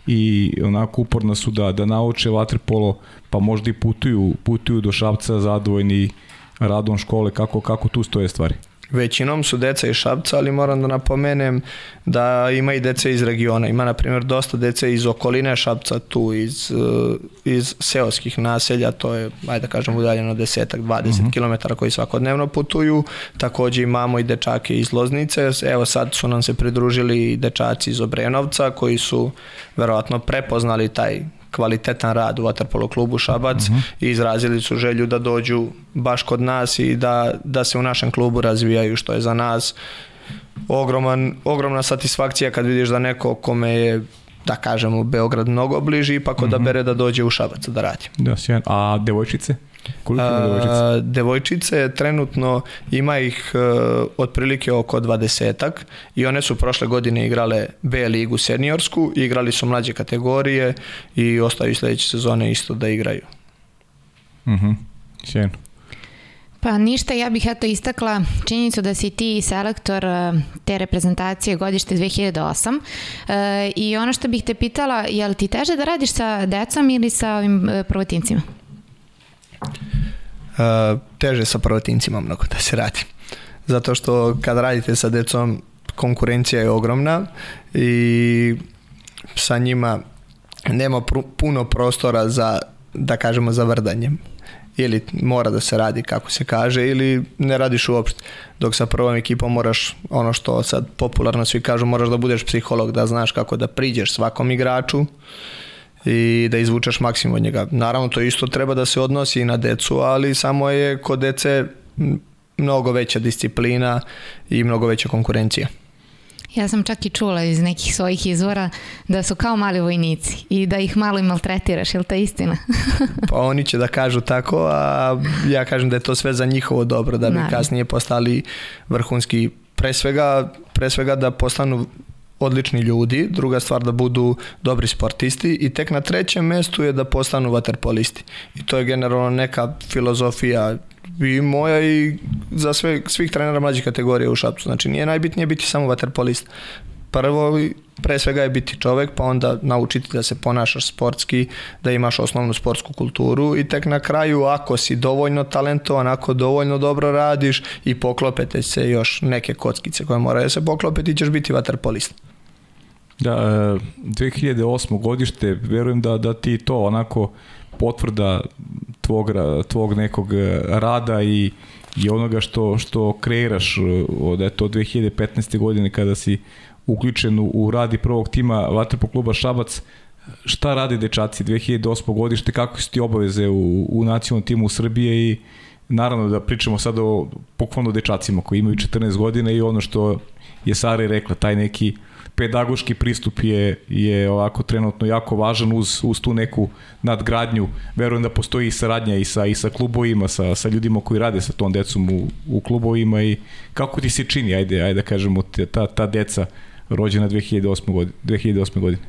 i onako uporna su da, da nauče vaterpolo, pa možda i putuju, putuju do Šapca zadovoljni radom škole, kako, kako tu stoje stvari?
Većinom su deca iz Šabca, ali moram da napomenem da ima i deca iz regiona. Ima, na primjer, dosta dece iz okoline Šabca, tu iz, eh, iz seoskih naselja, to je, ajde da kažem, udaljeno desetak, 20 uh -huh. km koji svakodnevno putuju. Takođe imamo i dečake iz Loznice. Evo sad su nam se pridružili dečaci iz Obrenovca koji su verovatno prepoznali taj kvalitetan rad u Waterpolo klubu Šabac uh mhm. -huh. i izrazili su želju da dođu baš kod nas i da, da se u našem klubu razvijaju što je za nas ogroman, ogromna satisfakcija kad vidiš da neko kome je da kažemo Beograd mnogo bliži, ipak -hmm. odabere da dođe u Šabac da radi.
Da, sjajan. A devojčice?
Koliko ima devojčice? devojčice trenutno ima ih uh, otprilike oko dvadesetak i one su prošle godine igrale B ligu seniorsku, igrali su mlađe kategorije i ostaju sledeće sezone isto da igraju.
Mhm, mm sjajno.
Pa ništa, ja bih eto istakla činjenicu da si ti selektor e, te reprezentacije godište 2008 e, i ono što bih te pitala, je li ti teže da radiš sa decom ili sa ovim e, prvotincima?
Teže sa prvotincima mnogo da se radi. Zato što kad radite sa decom konkurencija je ogromna i sa njima nema puno prostora za da kažemo za vrdanjem ili mora da se radi kako se kaže ili ne radiš uopšte. Dok sa prvom ekipom moraš, ono što sad popularno svi kažu, moraš da budeš psiholog, da znaš kako da priđeš svakom igraču i da izvučeš maksimum od njega. Naravno to isto treba da se odnosi i na decu, ali samo je kod dece mnogo veća disciplina i mnogo veća konkurencija.
Ja sam čak i čula iz nekih svojih izvora da su kao mali vojnici i da ih malo i maltretiraš, je li to istina?
pa oni će da kažu tako, a ja kažem da je to sve za njihovo dobro, da bi Naravno. kasnije postali vrhunski pre svega, pre svega da postanu odlični ljudi, druga stvar da budu dobri sportisti i tek na trećem mestu je da postanu vaterpolisti. I to je generalno neka filozofija i moja i za sve, svih trenera mlađih kategorija u Šapcu. Znači nije najbitnije biti samo vaterpolist. Prvo, pre svega je biti čovek, pa onda naučiti da se ponašaš sportski, da imaš osnovnu sportsku kulturu i tek na kraju ako si dovoljno talentovan, ako dovoljno dobro radiš i poklopete se još neke kockice koje moraju da se poklope, ti ćeš biti vaterpolist.
Da, 2008. E, godište, verujem da, da ti to onako potvrda tvog, tvog nekog e, rada i, i onoga što, što kreiraš e, od eto, 2015. godine kada si uključen u, u radi prvog tima Vatrpo kluba Šabac, šta radi dečaci 2008. godište, kako su ti obaveze u, u nacionalnom timu Srbije i naravno da pričamo sad o pokvalno dečacima koji imaju 14 godina i ono što je Sara rekla, taj neki uh, pedagoški pristup je, je ovako trenutno jako važan uz, uz tu neku nadgradnju. Verujem da postoji i saradnja i sa, i sa klubovima, sa, sa ljudima koji rade sa tom decom u, u klubovima i kako ti se čini, ajde, ajde da kažemo, ta, ta deca rođena 2008. godine. 2008. godine?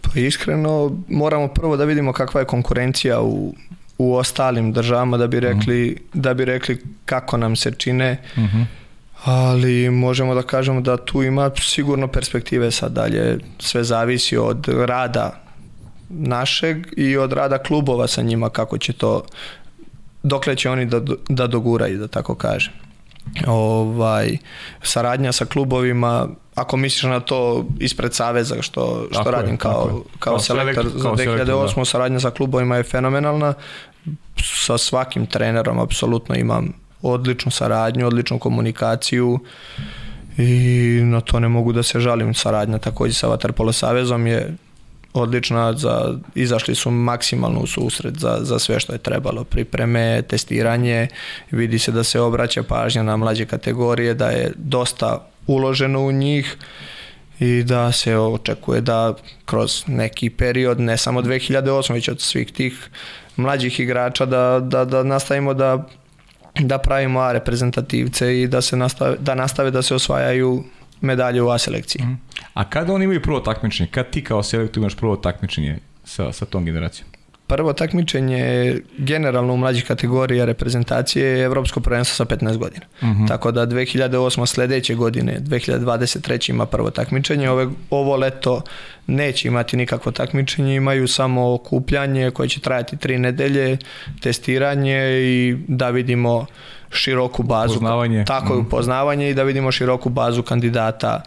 Pa iskreno moramo prvo da vidimo kakva je konkurencija u, u ostalim državama da bi mhm. rekli, uh -huh. da bi rekli kako nam se čine. Uh mhm. -huh ali možemo da kažemo da tu ima sigurno perspektive sad dalje. Sve zavisi od rada našeg i od rada klubova sa njima kako će to dokle će oni da, da doguraju, da tako kažem. Ovaj, saradnja sa klubovima, ako misliš na to ispred Saveza što, što tako radim je, kao, kao, kao selektor za 2008. Da. saradnja sa klubovima je fenomenalna. Sa svakim trenerom apsolutno imam odličnu saradnju, odličnu komunikaciju i na to ne mogu da se žalim. Saradnja takođe sa Vaterpolo Savezom je odlična, za, izašli su maksimalno u susret za, za sve što je trebalo, pripreme, testiranje, vidi se da se obraća pažnja na mlađe kategorije, da je dosta uloženo u njih i da se očekuje da kroz neki period, ne samo 2008, već od svih tih mlađih igrača da, da, da nastavimo da da pravimo A reprezentativce i da se nastave, da nastave da se osvajaju medalje u A selekciji. Mm.
A kada oni imaju prvo takmičenje? Kad ti kao selektor imaš prvo takmičenje sa, sa tom generacijom?
Prvo takmičenje generalno u mlađih kategorija reprezentacije je Evropsko prvenstvo sa 15 godina. Uh mhm. -huh. Tako da 2008. sledeće godine, 2023. ima prvo takmičenje. Ove, ovo leto neće imati nikakvo takmičenje, imaju samo okupljanje koje će trajati tri nedelje, testiranje i da vidimo široku bazu.
Poznavanje.
Tako je, mhm. upoznavanje i da vidimo široku bazu kandidata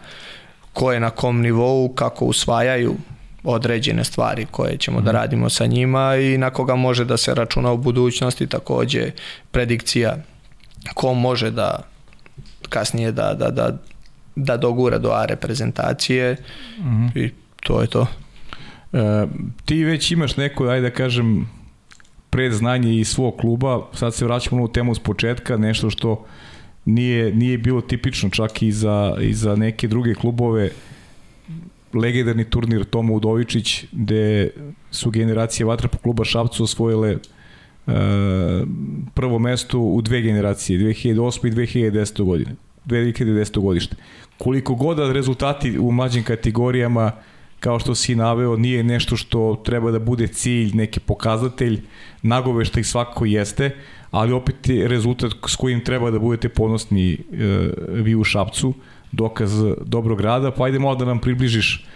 ko je na kom nivou, kako usvajaju određene stvari koje ćemo mm. da mhm. radimo sa njima i na koga može da se računa u budućnosti takođe predikcija ko može da kasnije da, da, da, da dogura do A reprezentacije mm. i to je to.
E, ti već imaš neko, ajde da kažem, predznanje iz svog kluba, sad se vraćamo na temu s početka, nešto što nije, nije bilo tipično čak i za, i za neke druge klubove, legendarni turnir Toma Udovičić, gde su generacije Vatrapo kluba Šapcu osvojile uh, prvo mesto u dve generacije, 2008. i 2010. godine. 2010. godište. Koliko god da rezultati u mlađim kategorijama kao što si naveo, nije nešto što treba da bude cilj, neki pokazatelj, nagovešta ih svakako jeste, ali opet je rezultat s kojim treba da budete ponosni e, vi u Šapcu, dokaz dobrog rada, pa ajde malo da nam približiš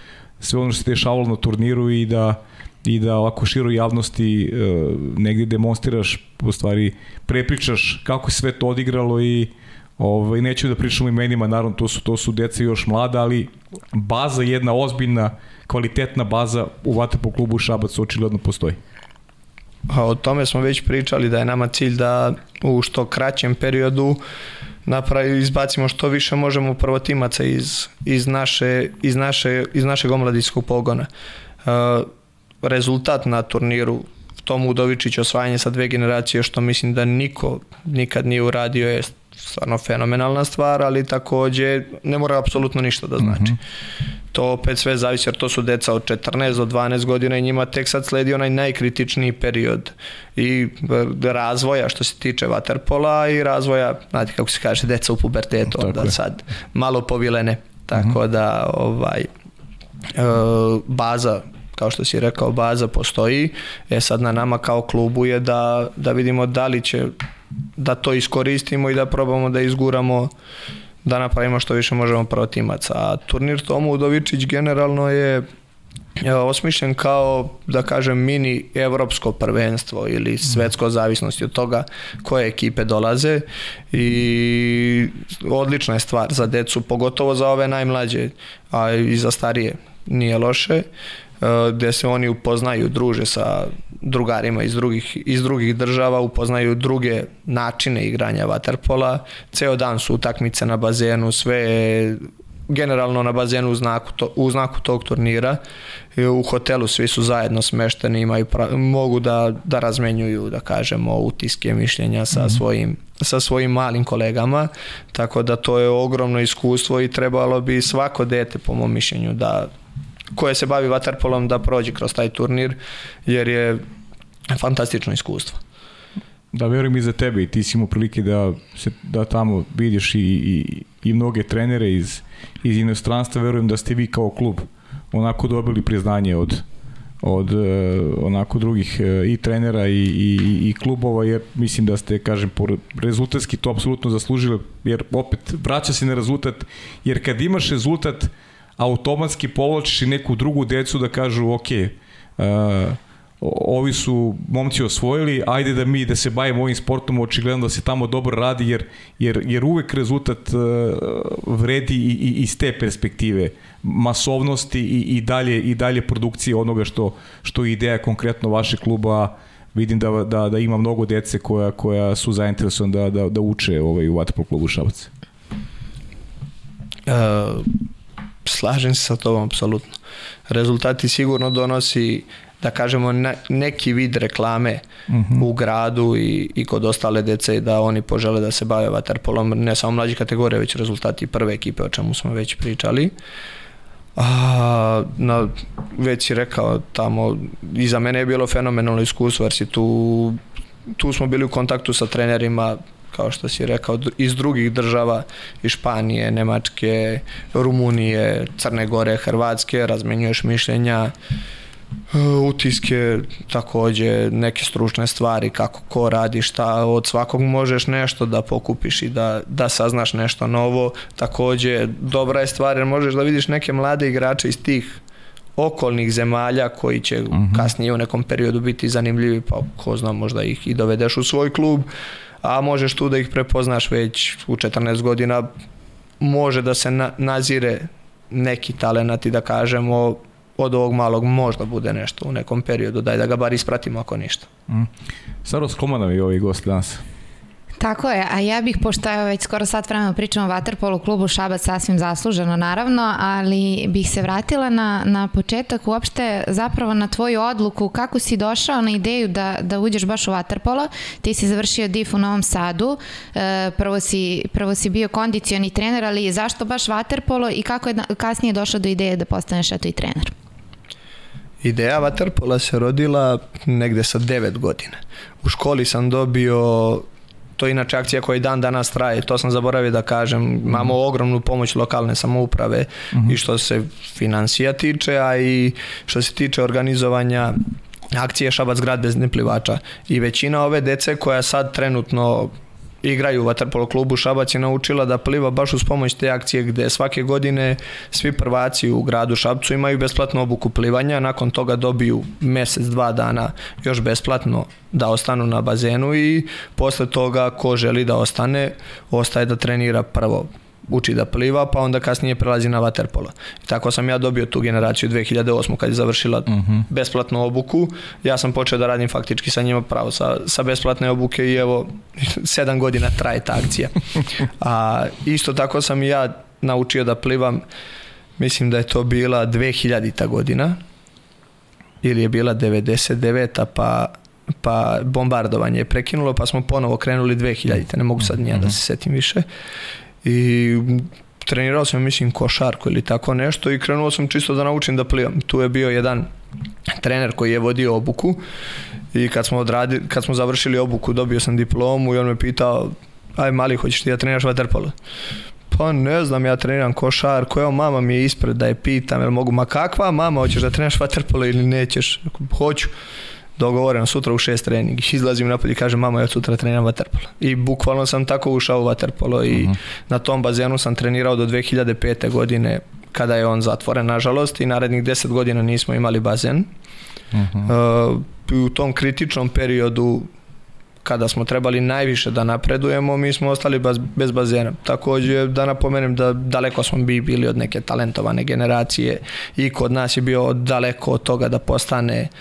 sve ono što se dešavalo na turniru i da i da ovako široj javnosti e, negde demonstriraš, u stvari prepričaš kako se sve to odigralo i ovaj, neću da pričam o imenima, naravno to su, to su deca još mlada, ali baza jedna ozbiljna, kvalitetna baza u Vatepo klubu Šabac očigledno postoji.
A o tome smo već pričali da je nama cilj da u što kraćem periodu napravi, izbacimo što više možemo prvotimaca iz, iz, naše, iz, naše, iz našeg omladinskog pogona. Uh, rezultat na turniru Tom Udovičić osvajanje sa dve generacije što mislim da niko nikad nije uradio je stvarno fenomenalna stvar, ali takođe ne mora apsolutno ništa da znači. Mm -hmm. To opet sve zavisi jer to su deca od 14 do 12 godina i njima tek sad sledi onaj najkritičniji period i e, razvoja što se tiče vaterpola i razvoja, znate kako se kaže, deca u pubertetu, onda je. sad malo povilene. Tako mm -hmm. da ovaj, e, baza kao što si rekao, baza postoji. E sad na nama kao klubu je da, da vidimo da li će da to iskoristimo i da probamo da izguramo da napravimo što više možemo protimaca. A turnir Tomu Udovičić generalno je osmišljen kao, da kažem, mini evropsko prvenstvo ili svetsko zavisnosti od toga koje ekipe dolaze i odlična je stvar za decu, pogotovo za ove najmlađe, a i za starije nije loše. Eh, gde se oni upoznaju, druže sa drugarima iz drugih, iz drugih država, upoznaju druge načine igranja vaterpola. Ceo dan su utakmice na bazenu, sve generalno na bazenu u znaku, to, u znaku tog turnira. U hotelu svi su zajedno smešteni, imaju pra, mogu da, da razmenjuju, da kažemo, utiske, mišljenja sa, mm -hmm. svojim, sa svojim malim kolegama, tako da to je ogromno iskustvo i trebalo bi svako dete, po mom mišljenju, da koje se bavi vaterpolom da prođe kroz taj turnir, jer je fantastično iskustvo.
Da, verujem i za tebe i ti si imao prilike da, se, da tamo vidiš i, i, i mnoge trenere iz, iz inostranstva, verujem da ste vi kao klub onako dobili priznanje od, od uh, onako drugih uh, i trenera i, i, i klubova jer mislim da ste kažem po rezultatski to apsolutno zaslužili jer opet vraća se na rezultat jer kad imaš rezultat uh, automatski povlačiš i neku drugu decu da kažu ok, uh, ovi su momci osvojili, ajde da mi da se bavimo ovim sportom, očigledno da se tamo dobro radi, jer, jer, jer uvek rezultat uh, vredi i, i iz te perspektive masovnosti i, i dalje i dalje produkcije onoga što što je ideja konkretno vašeg kluba vidim da, da, da ima mnogo dece koja, koja su zainteresovane da, da, da uče ovaj, u Vatapol klubu Šabac.
Uh, Slažem se sa tobom, apsolutno. Rezultati sigurno donosi da kažemo neki vid reklame uh mhm. -huh. u gradu i, i kod ostale dece da oni požele da se bave vaterpolom, ne samo mlađe kategorije, već rezultati prve ekipe o čemu smo već pričali. A, na, već si rekao tamo, i za mene je bilo fenomenalno iskustvo jer si tu, tu smo bili u kontaktu sa trenerima kao što si rekao, iz drugih država, iz Španije, Nemačke, Rumunije, Crne Gore, Hrvatske, razmenjuješ mišljenja, e, utiske, takođe neke stručne stvari, kako ko radi, šta, od svakog možeš nešto da pokupiš i da, da saznaš nešto novo. Takođe, dobra je stvar jer možeš da vidiš neke mlade igrače iz tih okolnih zemalja koji će uh mhm. -huh. kasnije u nekom periodu biti zanimljivi, pa ko zna možda ih i dovedeš u svoj klub a možeš tu da ih prepoznaš već u 14 godina može da se na, nazire neki talenat i da kažemo od ovog malog možda bude nešto u nekom periodu, daj da ga bar ispratimo ako ništa. Mm.
Saros Komanovi je ovaj gost danas.
Tako je, a ja bih, pošto je već skoro sat vremena pričamo o Waterpolu klubu Šabac sasvim zasluženo naravno, ali bih se vratila na, na početak uopšte zapravo na tvoju odluku kako si došao na ideju da, da uđeš baš u Waterpolo. Ti si završio DIF u Novom Sadu, e, prvo, si, prvo si bio kondicioni trener, ali zašto baš Waterpolo i kako je kasnije došao do ideje da postaneš eto i trener?
Ideja Waterpola se rodila negde sa 9 godina. U školi sam dobio to je inače akcija koja i dan danas traje, to sam zaboravio da kažem, imamo mhm. ogromnu pomoć lokalne samouprave uh -huh. i što se financija tiče, a i što se tiče organizovanja akcije Šabac grad bez neplivača. I većina ove dece koja sad trenutno igraju u Vaterpolo klubu Šabac je naučila da pliva baš uz pomoć te akcije gde svake godine svi prvaci u gradu Šabcu imaju besplatnu obuku plivanja, nakon toga dobiju mesec, dva dana još besplatno da ostanu na bazenu i posle toga ko želi da ostane, ostaje da trenira prvo uči da pliva, pa onda kasnije prelazi na vaterpolo. I tako sam ja dobio tu generaciju 2008. kad je završila uh mhm. -huh. besplatnu obuku. Ja sam počeo da radim faktički sa njima pravo sa, sa besplatne obuke i evo sedam godina traje ta akcija. A isto tako sam i ja naučio da plivam mislim da je to bila 2000. godina ili je bila 99. pa pa bombardovanje je prekinulo pa smo ponovo krenuli 2000. ne mogu sad nija da mhm. se setim više i trenirao sam mislim košarku ili tako nešto i krenuo sam čisto da naučim da plivam. Tu je bio jedan trener koji je vodio obuku i kad smo, odradi, kad smo završili obuku dobio sam diplomu i on me pitao aj mali hoćeš ti da treniraš vaterpolo? Pa ne znam, ja treniram košar, koja mama mi je ispred da je pitam, jel mogu, ma kakva mama, hoćeš da treniraš vaterpolo ili nećeš? Hoću dogovoreno sutra u šest trening. Izlazim napolje i kažem mama ja sutra treniram vaterpolo. I bukvalno sam tako ušao u vaterpolo i uh mhm. -huh. na tom bazenu sam trenirao do 2005. godine kada je on zatvoren nažalost i narednih 10 godina nismo imali bazen. Uh -huh. uh, u tom kritičnom periodu kada smo trebali najviše da napredujemo, mi smo ostali baz, bez bazena. Takođe, da napomenem da daleko smo bi bili od neke talentovane generacije i kod nas je bio daleko od toga da postane uh,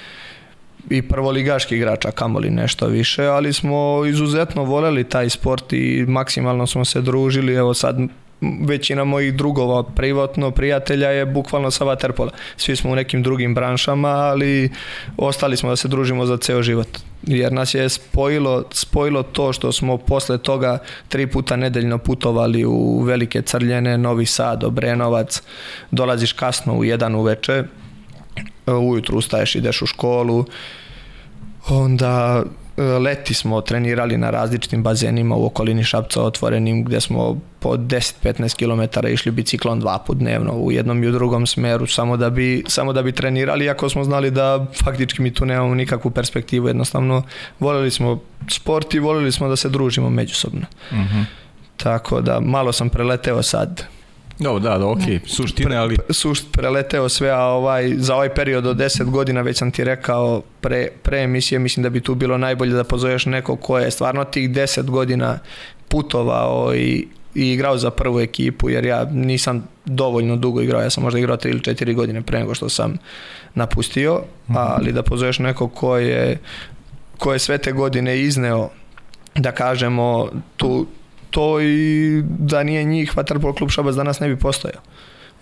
i prvoligaški igrača, kamoli nešto više, ali smo izuzetno voleli taj sport i maksimalno smo se družili, evo sad većina mojih drugova privatno prijatelja je bukvalno sa Waterpola. Svi smo u nekim drugim branšama, ali ostali smo da se družimo za ceo život. Jer nas je spojilo, spojilo to što smo posle toga tri puta nedeljno putovali u Velike Crljene, Novi Sad, Obrenovac, dolaziš kasno u jedan uveče, ujutru ustaješ, ideš u školu, onda e, leti smo trenirali na različitim bazenima u okolini Šapca otvorenim gde smo po 10-15 km išli biciklom dva put dnevno u jednom i u drugom smeru samo da bi, samo da bi trenirali iako smo znali da faktički mi tu nemamo nikakvu perspektivu jednostavno voljeli smo sport i voljeli smo da se družimo međusobno uh mhm. -huh. tako da malo sam preleteo sad
No, da, da, okej, okay. suštine, ali...
Sušt preleteo sve, a ovaj, za ovaj period od 10 godina, već sam ti rekao, pre, pre emisije, mislim da bi tu bilo najbolje da pozoveš neko ko je stvarno tih 10 godina putovao i, i igrao za prvu ekipu, jer ja nisam dovoljno dugo igrao, ja sam možda igrao 3 ili 4 godine pre nego što sam napustio, mhm. ali da pozoveš neko ko je, ko je sve te godine izneo da kažemo tu to i da nije njih Vaterpolo klub Šabac danas ne bi postojao.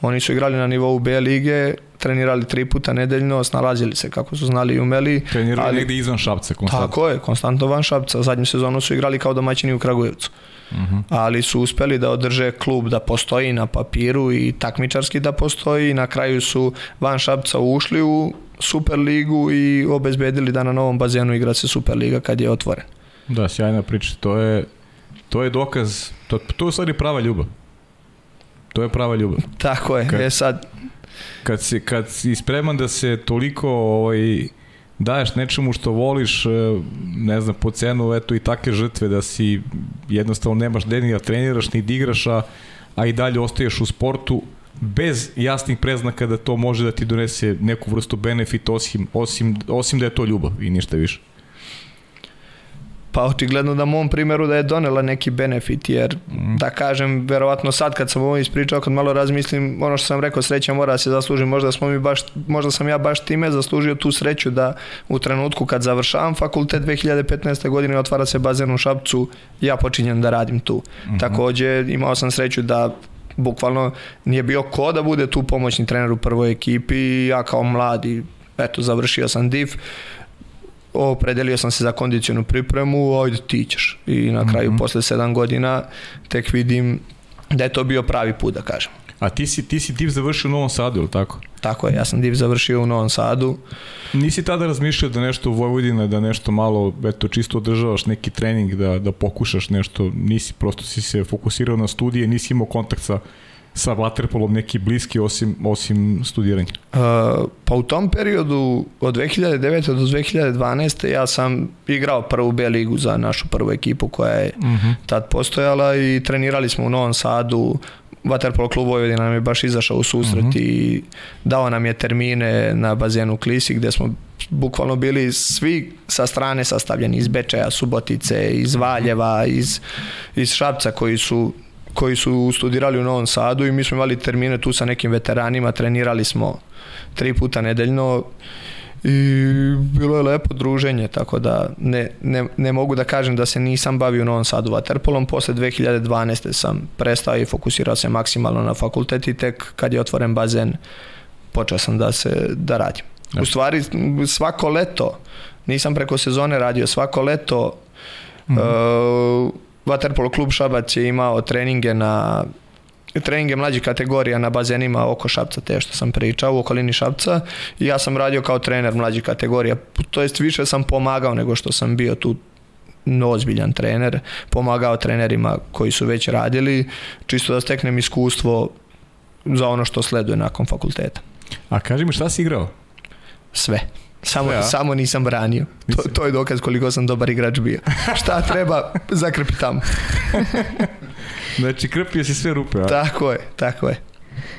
Oni su igrali na nivou B lige, trenirali tri puta nedeljno, snalazili se kako su znali i umeli.
Trenirali ali, negde izvan Šapca konstantno.
Tako je, konstantno van Šapca. Zadnju sezonu su igrali kao domaćini u Kragujevcu. Uh mhm. -huh. Ali su uspeli da održe klub da postoji na papiru i takmičarski da postoji. Na kraju su van Šapca ušli u Super ligu i obezbedili da na novom bazenu igra se Super liga kad je otvoren.
Da, sjajna priča. To je to je dokaz, to, to je u stvari prava ljubav. To je prava ljubav.
Tako je, kad, je sad...
Kad si, kad si spreman da se toliko ovaj, daješ nečemu što voliš, e, ne znam, po cenu eto i takve žrtve da si jednostavno nemaš gde ni da treniraš, ni da igraš, a, a i dalje ostaješ u sportu bez jasnih preznaka da to može da ti donese neku vrstu benefita osim, osim, osim da je to ljubav i ništa više.
Pa očigledno da mom primjeru da je donela neki benefit, jer mm. da kažem, verovatno sad kad sam ovo ispričao, kad malo razmislim, ono što sam rekao, sreća mora se zaslužiti, možda, smo mi baš, možda sam ja baš time zaslužio tu sreću da u trenutku kad završavam fakultet 2015. godine otvara se bazen u Šapcu, ja počinjem da radim tu. Mm-hmm. Takođe imao sam sreću da bukvalno nije bio ko da bude tu pomoćni trener u prvoj ekipi, ja kao mladi, eto, završio sam DIF, opredelio sam se za kondicionu pripremu, ajde ti ćeš. I na kraju, mm -hmm. posle sedam godina, tek vidim da je to bio pravi put, da kažem.
A ti si, ti si div završio u Novom Sadu, ili tako?
Tako je, ja sam div završio u Novom Sadu.
Nisi tada razmišljao da nešto u Vojvodina, da nešto malo, eto, čisto održavaš neki trening, da, da pokušaš nešto, nisi, prosto si se fokusirao na studije, nisi imao kontakt sa sa vaterpolom neki bliski osim, osim studiranja? Uh,
pa u tom periodu od 2009. do 2012. ja sam igrao prvu B ligu za našu prvu ekipu koja je uh mhm. -huh. tad postojala i trenirali smo u Novom Sadu Vaterpolo klub Vojvodina nam je baš izašao u susret uh mhm. -huh. i dao nam je termine na bazenu Klisi gde smo bukvalno bili svi sa strane sastavljeni iz Bečeja, Subotice, iz Valjeva, iz, iz Šapca koji su koji su studirali u Novom Sadu i mi smo imali termine tu sa nekim veteranima, trenirali smo tri puta nedeljno i bilo je lepo druženje, tako da ne, ne, ne mogu da kažem da se nisam bavio u Novom Sadu vaterpolom. Posle 2012. sam prestao i fokusirao se maksimalno na fakultet i tek kad je otvoren bazen počeo sam da se da radim. U stvari svako leto, nisam preko sezone radio, svako leto mm -hmm. uh, Waterpolo klub Šabac je imao treninge na treninge mlađih kategorija na bazenima oko Šapca, te što sam pričao, u okolini Šapca i ja sam radio kao trener mlađih kategorija, to jest više sam pomagao nego što sam bio tu ozbiljan trener, pomagao trenerima koji su već radili, čisto da steknem iskustvo za ono što sleduje nakon fakulteta.
A kaži mi šta si igrao?
Sve. Samo, ja. samo nisam branio. To, to je dokaz koliko sam dobar igrač bio. Šta treba, zakrpi tamo.
znači, krpio si sve rupe, a?
Tako je, tako je.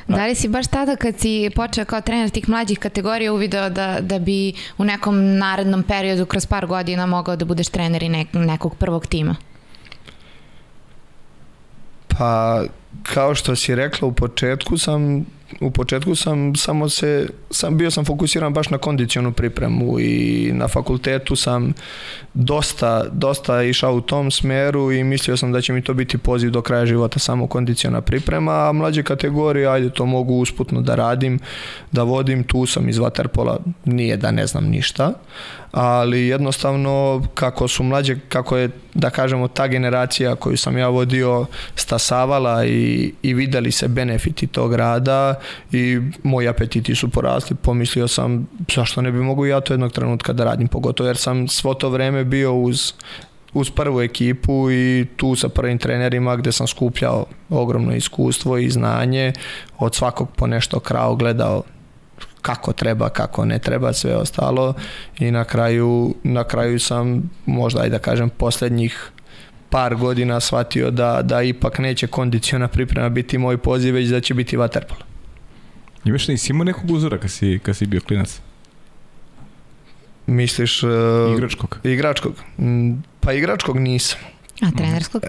Da li si baš tada kad si počeo kao trener tih mlađih kategorija uvideo da, da bi u nekom narednom periodu kroz par godina mogao da budeš trener i nek, nekog prvog tima?
Pa, kao što si rekla u početku sam u početku sam samo se, sam, bio sam fokusiran baš na kondicionu pripremu i na fakultetu sam dosta, dosta išao u tom smeru i mislio sam da će mi to biti poziv do kraja života samo kondiciona priprema, a mlađe kategorije, ajde to mogu usputno da radim, da vodim, tu sam iz Waterpola, nije da ne znam ništa, ali jednostavno kako su mlađe, kako je da kažemo ta generacija koju sam ja vodio stasavala i, i videli se benefiti tog rada i moji apetiti su porasli, pomislio sam zašto ne bi mogu ja to jednog trenutka da radim, pogotovo jer sam svo to vreme bio uz uz prvu ekipu i tu sa prvim trenerima gde sam skupljao ogromno iskustvo i znanje, od svakog po nešto krao gledao kako treba, kako ne treba, sve ostalo i na kraju, na kraju sam možda aj da kažem poslednjih par godina shvatio da, da ipak neće kondiciona priprema biti moj poziv, već da će biti vaterpolo.
Imaš li si imao nekog uzora kad si, kad si bio klinac?
Misliš... Uh,
igračkog?
Igračkog. Mm, pa igračkog nisam.
A trenerskog?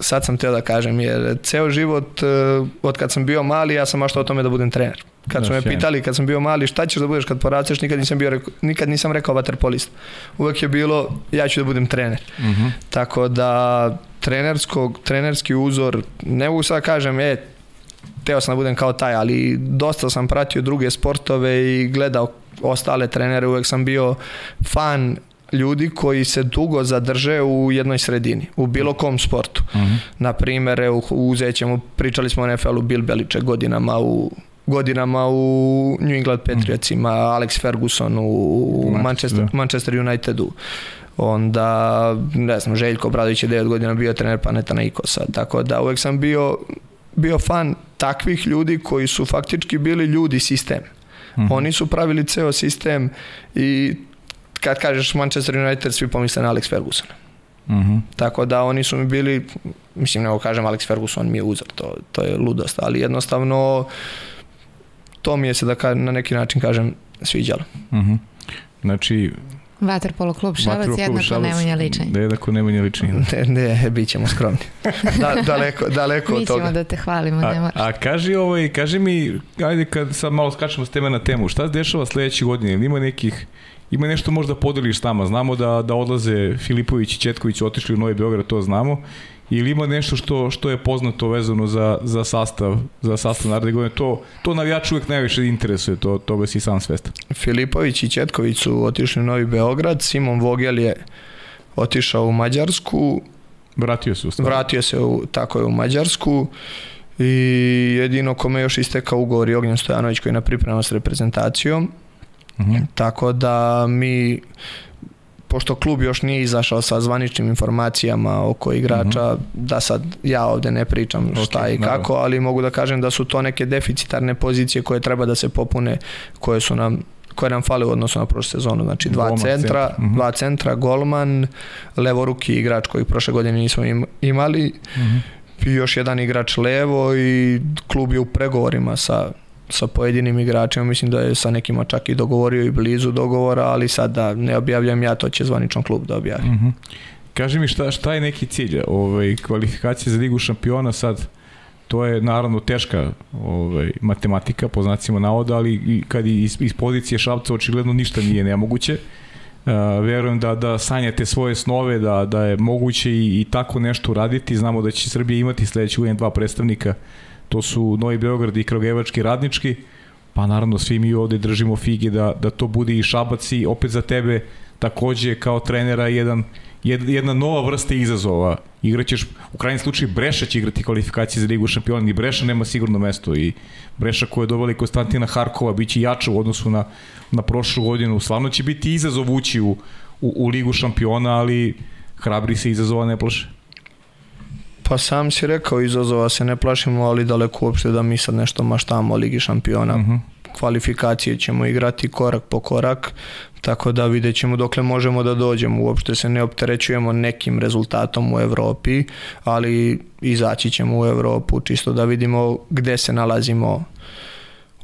Sad sam teo da kažem, jer ceo život, uh, od kad sam bio mali, ja sam maštao o tome da budem trener. Kad da, su me sjajno. pitali, kad sam bio mali, šta ćeš da budeš kad porasteš, nikad nisam, bio, nikad nisam rekao vaterpolist. Uvek je bilo, ja ću da budem trener. Uh mhm. -huh. Tako da, trenerskog, trenerski uzor, ne mogu sad da kažem, e, teo sam da budem kao taj, ali dosta sam pratio druge sportove i gledao ostale trenere, uvek sam bio fan ljudi koji se dugo zadrže u jednoj sredini, u bilo kom sportu. Mhm. -huh. Na primjer, uzet ćemo, pričali smo o NFL-u Bill Beliček godinama u godinama u New England Patriotsima, mm. Alex Ferguson u Manchester, Manchester Unitedu. Onda, ne znam, Željko Bradović je 9 godina bio trener Paneta Ikosa, tako da uvek sam bio, bio fan takvih ljudi koji su faktički bili ljudi sistem. Mm. Oni su pravili ceo sistem i kad kažeš Manchester United svi pomisle na Alex Ferguson. Mm -hmm. Tako da oni su mi bili, mislim nego kažem Alex Ferguson mi je uzor, to, to je ludost, ali jednostavno to mi je se da ka, na neki način kažem sviđalo.
Mm -hmm. Znači,
Vaterpolo klub Šabac jednako Nemanja Ličenja.
Jednako Nemanja Ličenja.
Ne, ne, bit ćemo skromni. Da, daleko, daleko od toga.
Mi ćemo da te hvalimo,
a,
ne
A kaži, ovaj, kaži mi, ajde kad sad malo skačemo s teme na temu, šta se dešava sledeće godine? Ima nekih Ima nešto možda podeliš s nama. Znamo da, da odlaze Filipović i Četković otišli u Novi Beograd, to znamo. Ili ima nešto što, što je poznato vezano za, za sastav, za sastav naredne godine? To, to navijač uvek najviše interesuje, to, toga si sam svestan.
Filipović i Četković su otišli u Novi Beograd, Simon Vogel je otišao u Mađarsku.
Vratio se u
stvari. Vratio se u, tako je u Mađarsku i jedino kome još istekao ugovor je Ognjen Stojanović koji je na priprema s reprezentacijom. Uh mhm. -huh. Tako da mi pošto klub još nije izašao sa zvaničnim informacijama oko igrača, mhm. -huh. da sad ja ovde ne pričam šta okay, i kako, naravno. ali mogu da kažem da su to neke deficitarne pozicije koje treba da se popune, koje su nam koje nam fale u odnosu na prošlu sezonu. Znači dva Golman centra, centra. Uh -huh. dva centra, golman, levoruki igrač koji prošle godine nismo imali, mhm. -huh. i još jedan igrač levo i klub je u pregovorima sa sa pojedinim igračima, mislim da je sa nekima čak i dogovorio i blizu dogovora, ali sad da ne objavljam ja, to će zvaničan klub da objavi. Uh
mhm. -huh. Kaži mi šta, šta je neki cilj? Ovaj, kvalifikacije za ligu šampiona sad, to je naravno teška ovaj, matematika po znacima navoda, ali i kad iz, iz pozicije Šapca očigledno ništa nije nemoguće. Uh, verujem da, da sanjate svoje snove, da, da je moguće i, i tako nešto uraditi. Znamo da će Srbija imati sledeći godin dva predstavnika to su Novi Beograd i Kragujevački radnički, pa naravno svi mi ovde držimo fige da, da to bude i Šabac i opet za tebe takođe kao trenera jedan, jedna nova vrsta izazova. Igraćeš, u krajnjem slučaju Breša će igrati kvalifikacije za Ligu šampiona, ni Breša nema sigurno mesto i Breša koja je doveli Konstantina Harkova biće jača u odnosu na, na prošlu godinu. Slavno će biti izazov ući u, u, u Ligu šampiona, ali hrabri se izazova ne plaše.
Pa sam si rekao, izazova se ne plašimo, ali daleko uopšte da mi sad nešto maštamo o Ligi šampiona. Uh mhm. -huh. Kvalifikacije ćemo igrati korak po korak, tako da vidjet ćemo dokle možemo da dođemo. Uopšte se ne opterećujemo nekim rezultatom u Evropi, ali izaći ćemo u Evropu čisto da vidimo gde se nalazimo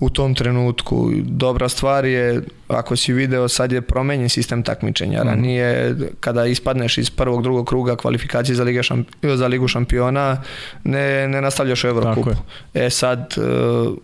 u tom trenutku. Dobra stvar je, ako si video, sad je promenjen sistem takmičenja. Mhm. Ranije, kada ispadneš iz prvog, drugog kruga kvalifikacije za, Liga šamp za Ligu šampiona, ne, ne nastavljaš u Evrokupu. E sad, e,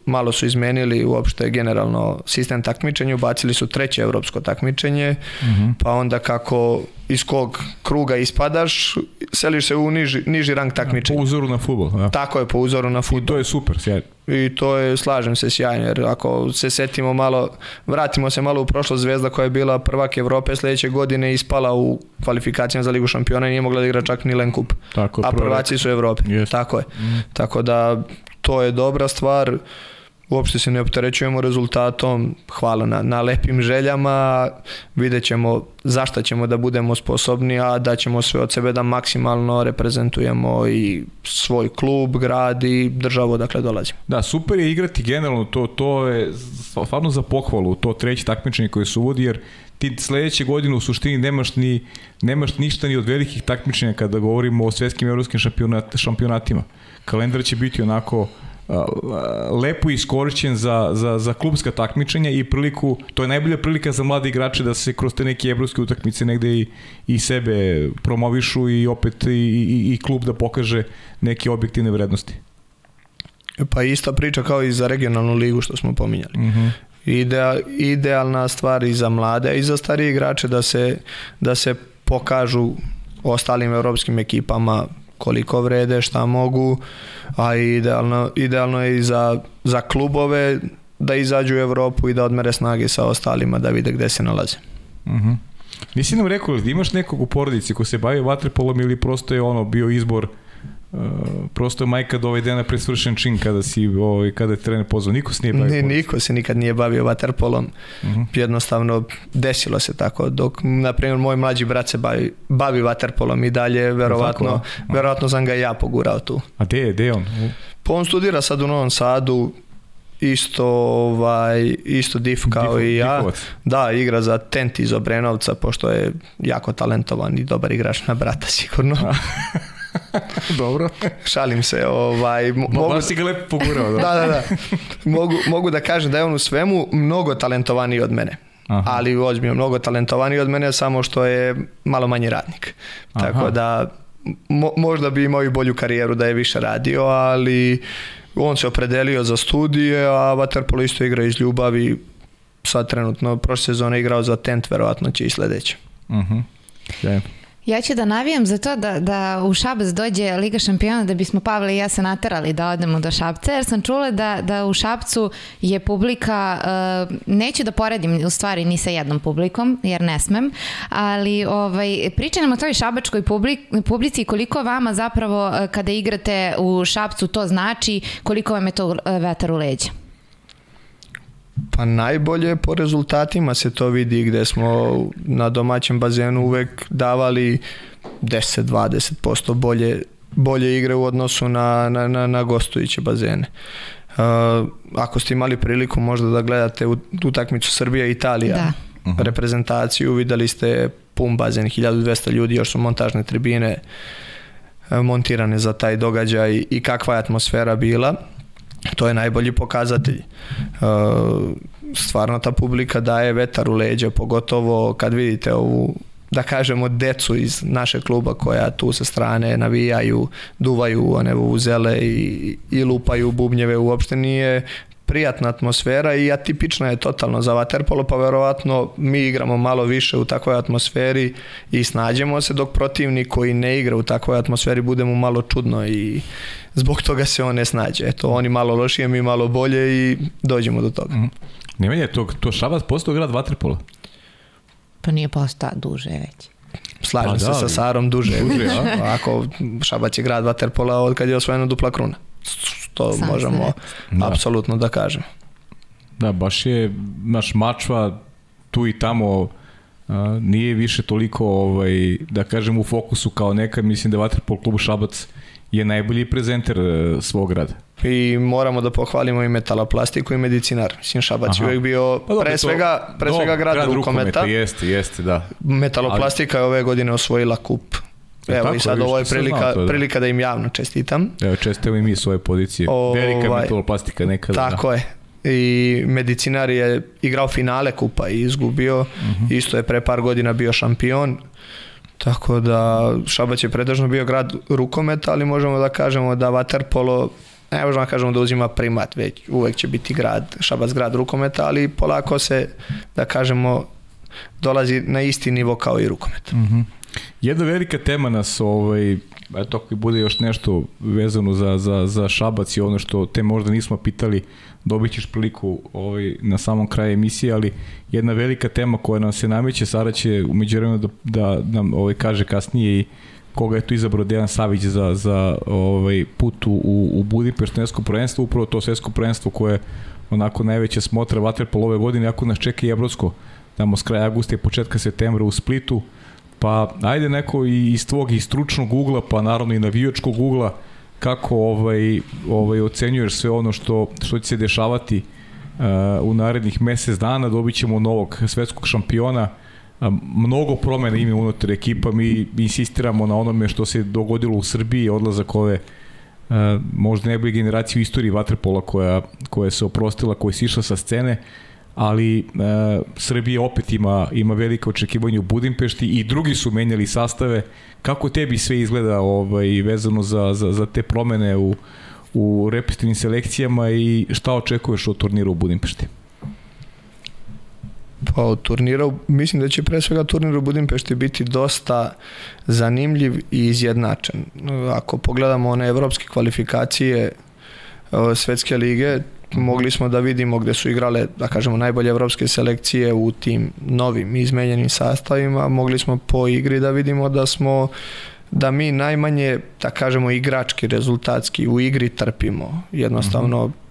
malo su izmenili uopšte generalno sistem takmičenja, ubacili su treće evropsko takmičenje, uh mhm. -huh. pa onda kako iz kog kruga ispadaš, seliš se u niži, niži rang takmičenja.
Po uzoru na futbol.
Da. Tako je, po uzoru na futbol.
I to je super, sjajno.
I to je, slažem se, sjajno, jer ako se setimo malo, vratimo se malo u prošlo zvezda koja je bila prvak Evrope sledeće godine ispala u kvalifikacijama za Ligu šampiona i nije mogla da igra čak ni Len Kup. Tako, A prvaci su Evrope. Yes. Tako je. Mm. Tako da to je dobra stvar. Uh, uopšte se ne opterećujemo rezultatom, hvala na, na lepim željama, vidjet ćemo zašto ćemo da budemo sposobni, a da ćemo sve od sebe da maksimalno reprezentujemo i svoj klub, grad i državu dakle dolazimo.
Da, super je igrati generalno, to, to je stvarno za pohvalu, to treće takmičenje koje se uvodi, jer ti sledeće godine u suštini nemaš, ni, nemaš ništa ni od velikih takmičenja kada govorimo o svetskim evropskim šampionat, šampionatima. Kalendar će biti onako lepo iskorišćen za, za, za klubska takmičenja i priliku, to je najbolja prilika za mlade igrače da se kroz te neke evropske utakmice negde i, i sebe promovišu i opet i, i, i klub da pokaže neke objektivne vrednosti.
Pa ista priča kao i za regionalnu ligu što smo pominjali. Uh mhm. -huh. Idea, idealna stvar i za mlade i za starije igrače da se, da se pokažu ostalim evropskim ekipama koliko vrede, šta mogu, a idealno, idealno je i za, za klubove da izađu u Evropu i da odmere snage sa ostalima da vide gde se nalaze.
Uh mhm. -huh. Nisi nam rekao imaš nekog u porodici ko se bavi vaterpolom ili prosto je ono bio izbor uh, prosto je majka dovedena pred svršen čin kada si ovaj kada je trener pozvao niko se nije bavio
ne, niko se nikad nije bavio vaterpolom uh mhm. -huh. jednostavno desilo se tako dok na primjer moj mlađi brat se bavi bavi vaterpolom i dalje verovatno tako, verovatno sam ga ja pogurao tu
a gde je gde on
pa on studira sad u Novom Sadu isto ovaj isto div kao Dif, i ja. Difovac. Da, igra za Tent iz Obrenovca pošto je jako talentovan i dobar igrač na brata sigurno.
Dobro.
Šalim se. Ovaj,
mo mogu... Baš si ga lepo pogurao.
Da, da, da. da. mogu, mogu da kažem da je on u svemu mnogo talentovaniji od mene. Aha. ali ozbiljno mnogo talentovaniji od mene, samo što je malo manji radnik. Aha. Tako da mo, možda bi imao i bolju karijeru da je više radio, ali on se opredelio za studije, a Waterpolo isto igra iz ljubavi. Sad trenutno, prošle sezone igrao za Tent, verovatno će i sledeće.
Uh -huh.
Ja ću da navijam za to da, da u Šabac dođe Liga šampiona da bismo Pavle i ja se naterali da odemo do Šabca jer sam čula da, da u Šabcu je publika, uh, neću da poredim u stvari ni sa jednom publikom jer ne smem, ali ovaj, pričaj nam o toj šabačkoj publik, publici koliko vama zapravo uh, kada igrate u Šabcu to znači, koliko vam je to uh, vetar u leđa.
Pa najbolje po rezultatima se to vidi gde smo na domaćem bazenu uvek davali 10-20% bolje, bolje igre u odnosu na, na, na, na gostujuće bazene. Uh, ako ste imali priliku možda da gledate u utakmicu Srbija i Italija da. Mhm. reprezentaciju, videli ste pun bazen, 1200 ljudi, još su montažne tribine uh, montirane za taj događaj i kakva je atmosfera bila to je najbolji pokazatelj. Uh, stvarno ta publika daje vetar u leđa, pogotovo kad vidite ovu da kažemo decu iz naše kluba koja tu sa strane navijaju, duvaju one uzele i, i lupaju bubnjeve uopšte nije prijatna atmosfera i atipična je totalno za vaterpolo, pa verovatno mi igramo malo više u takvoj atmosferi i snađemo se, dok protivnik koji ne igra u takvoj atmosferi bude mu malo čudno i zbog toga se on ne snađe. Eto, oni malo lošije, mi malo bolje i dođemo do toga. Mm -hmm.
Nemanje, to, to Šabac postao grad vaterpola?
Pa nije postao duže već.
Slažem pa, se da, sa Sarom duže. duže Ako Šabac je grad vaterpola od kad je osvojena dupla kruna to Sam možemo da. apsolutno da kažemo.
Da, baš je naš mačva tu i tamo a, nije više toliko ovaj, da kažem u fokusu kao nekad, mislim da Vatrpol klubu Šabac je najbolji prezenter e, svog grada.
I moramo da pohvalimo i metaloplastiku i medicinar. Mislim, Šabac je uvijek bio pa pre svega, pre svega grad, grad rukometa. rukometa.
Jeste, jeste, da.
Metaloplastika Ali... je ove godine osvojila kup Evo tako, i sad ovo je prilika, to, da. prilika da im javno čestitam.
Evo čestitamo i mi svoje pozicije. Ovaj, Velika metoloplastika nekada.
Da. Tako da. je. I medicinar je igrao finale kupa i izgubio. Uh mhm. -huh. Isto je pre par godina bio šampion. Tako da Šabac je predažno bio grad rukometa, ali možemo da kažemo da Waterpolo ne možemo da kažemo da uzima primat, već uvek će biti grad, Šabac grad rukometa, ali polako se, da kažemo, dolazi na isti nivo kao i rukomet.
Uh mhm. Jedna velika tema nas, ovaj, eto ako bude još nešto vezano za, za, za Šabac i ono što te možda nismo pitali, dobit ćeš priliku ovaj, na samom kraju emisije, ali jedna velika tema koja nam se nameće, Sara će umeđu da, da nam ovaj, kaže kasnije i koga je tu izabrao Dejan Savić za, za ovaj, put u, u Budimpešt svetsko prvenstvo, upravo to svetsko prvenstvo koje je onako najveća smotra vaterpol ove godine, ako nas čeka i Evropsko, tamo s kraja augusta i početka septembra u Splitu, Pa ajde neko i iz tvog i stručnog ugla, pa naravno i navijačkog ugla, kako ovaj, ovaj ocenjuješ sve ono što, što će se dešavati uh, u narednih mesec dana, dobit ćemo novog svetskog šampiona, uh, mnogo promena ime unutar ekipa, mi insistiramo na onome što se dogodilo u Srbiji, odlazak ove uh, možda najbolje generacije u istoriji Vatrpola koja, koja se oprostila, koja je sišla sa scene, uh, ali e, Srbija opet ima, ima velike očekivanje u Budimpešti i drugi su menjali sastave. Kako tebi sve izgleda ovaj, vezano za, za, za te promene u, u repetitivnim selekcijama i šta očekuješ od turnira u Budimpešti?
Pa od turnira, mislim da će pre svega turnir u Budimpešti biti dosta zanimljiv i izjednačen. Ako pogledamo one evropske kvalifikacije e, svetske lige, mogli smo da vidimo gde su igrale, da kažemo, najbolje evropske selekcije u tim novim izmenjenim sastavima, mogli smo po igri da vidimo da smo da mi najmanje, da kažemo, igrački, rezultatski u igri trpimo. Jednostavno, mm -hmm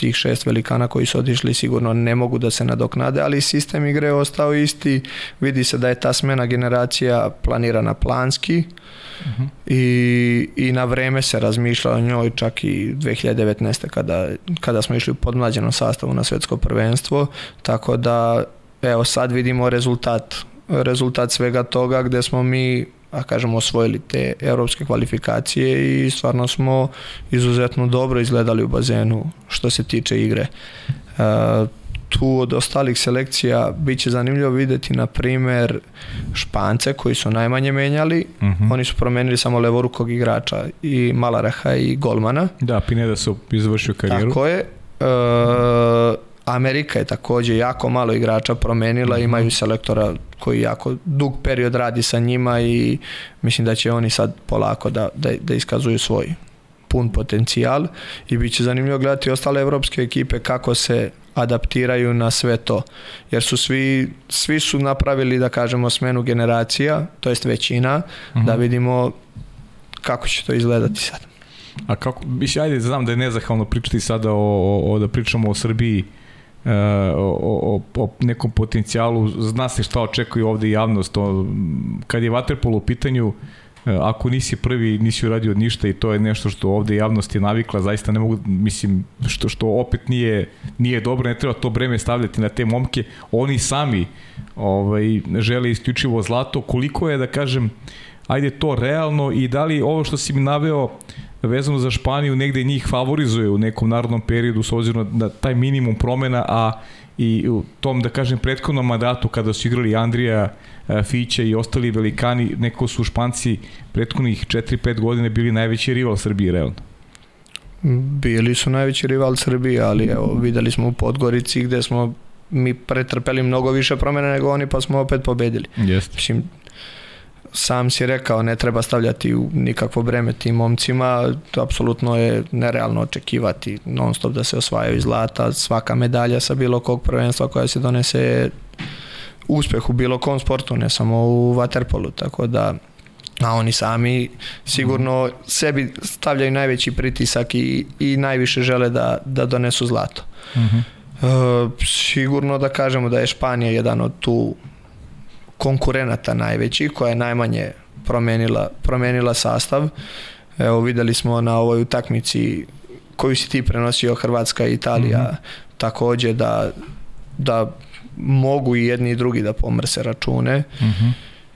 tih šest velikana koji su otišli sigurno ne mogu da se nadoknade, ali sistem igre je ostao isti. Vidi se da je ta smena generacija planirana planski uh -huh. i, i na vreme se razmišlja o njoj čak i 2019. kada, kada smo išli u podmlađenom sastavu na svetsko prvenstvo, tako da evo sad vidimo rezultat rezultat svega toga gde smo mi a kažemo osvojili te evropske kvalifikacije i stvarno smo izuzetno dobro izgledali u bazenu što se tiče igre. Tu od ostalih selekcija bit će zanimljivo vidjeti na primjer Špance koji su najmanje menjali, uh oni su promenili samo levorukog igrača i Malareha i Golmana.
Da, Pineda su izvršio karijeru.
Tako je. E, Amerika je također jako malo igrača promenila, uh imaju selektora koji jako dug period radi sa njima i mislim da će oni sad polako da, da, da iskazuju svoj pun potencijal i bit će zanimljivo gledati ostale evropske ekipe kako se adaptiraju na sve to. Jer su svi, svi su napravili, da kažemo, smenu generacija, to jest većina, da mhm. vidimo kako će to izgledati sad.
A kako, mislim, ajde, znam da je nezahvalno pričati sada o, o, da pričamo o Srbiji, e, o, o, o, nekom potencijalu, zna se šta očekuje ovde javnost, o, kad je Waterpolo u pitanju, ako nisi prvi, nisi uradio ništa i to je nešto što ovde javnost je navikla, zaista ne mogu, mislim, što, što opet nije, nije dobro, ne treba to breme stavljati na te momke, oni sami ovaj, žele isključivo zlato, koliko je, da kažem, ajde to realno i da li ovo što si mi naveo vezano za Španiju negde njih favorizuje u nekom narodnom periodu s obzirom na taj minimum promena, a i u tom, da kažem, prethodnom mandatu kada su igrali Andrija E, Fića i ostali velikani, neko su Španci prethodnih 4-5 godine bili najveći rival Srbije, realno.
Bili su najveći rival Srbije, ali evo, videli smo u Podgorici gde smo mi pretrpeli mnogo više promjene nego oni, pa smo opet pobedili.
Jeste. Mislim,
sam si rekao, ne treba stavljati u nikakvo breme tim momcima, to apsolutno je nerealno očekivati non stop da se osvajaju zlata, svaka medalja sa bilo kog prvenstva koja se donese je uspeh u bilo kom sportu, ne samo u waterpolu, tako da a oni sami sigurno mm. sebi stavljaju najveći pritisak i, i najviše žele da, da donesu zlato. Mm -hmm. e, sigurno da kažemo da je Španija jedan od tu konkurenata najvećih koja je najmanje promenila, promenila sastav. Evo videli smo na ovoj utakmici koju si ti prenosio Hrvatska i Italija mm -hmm. takođe da, da mogu i jedni i drugi da pomrse račune.
Uh mhm. -huh.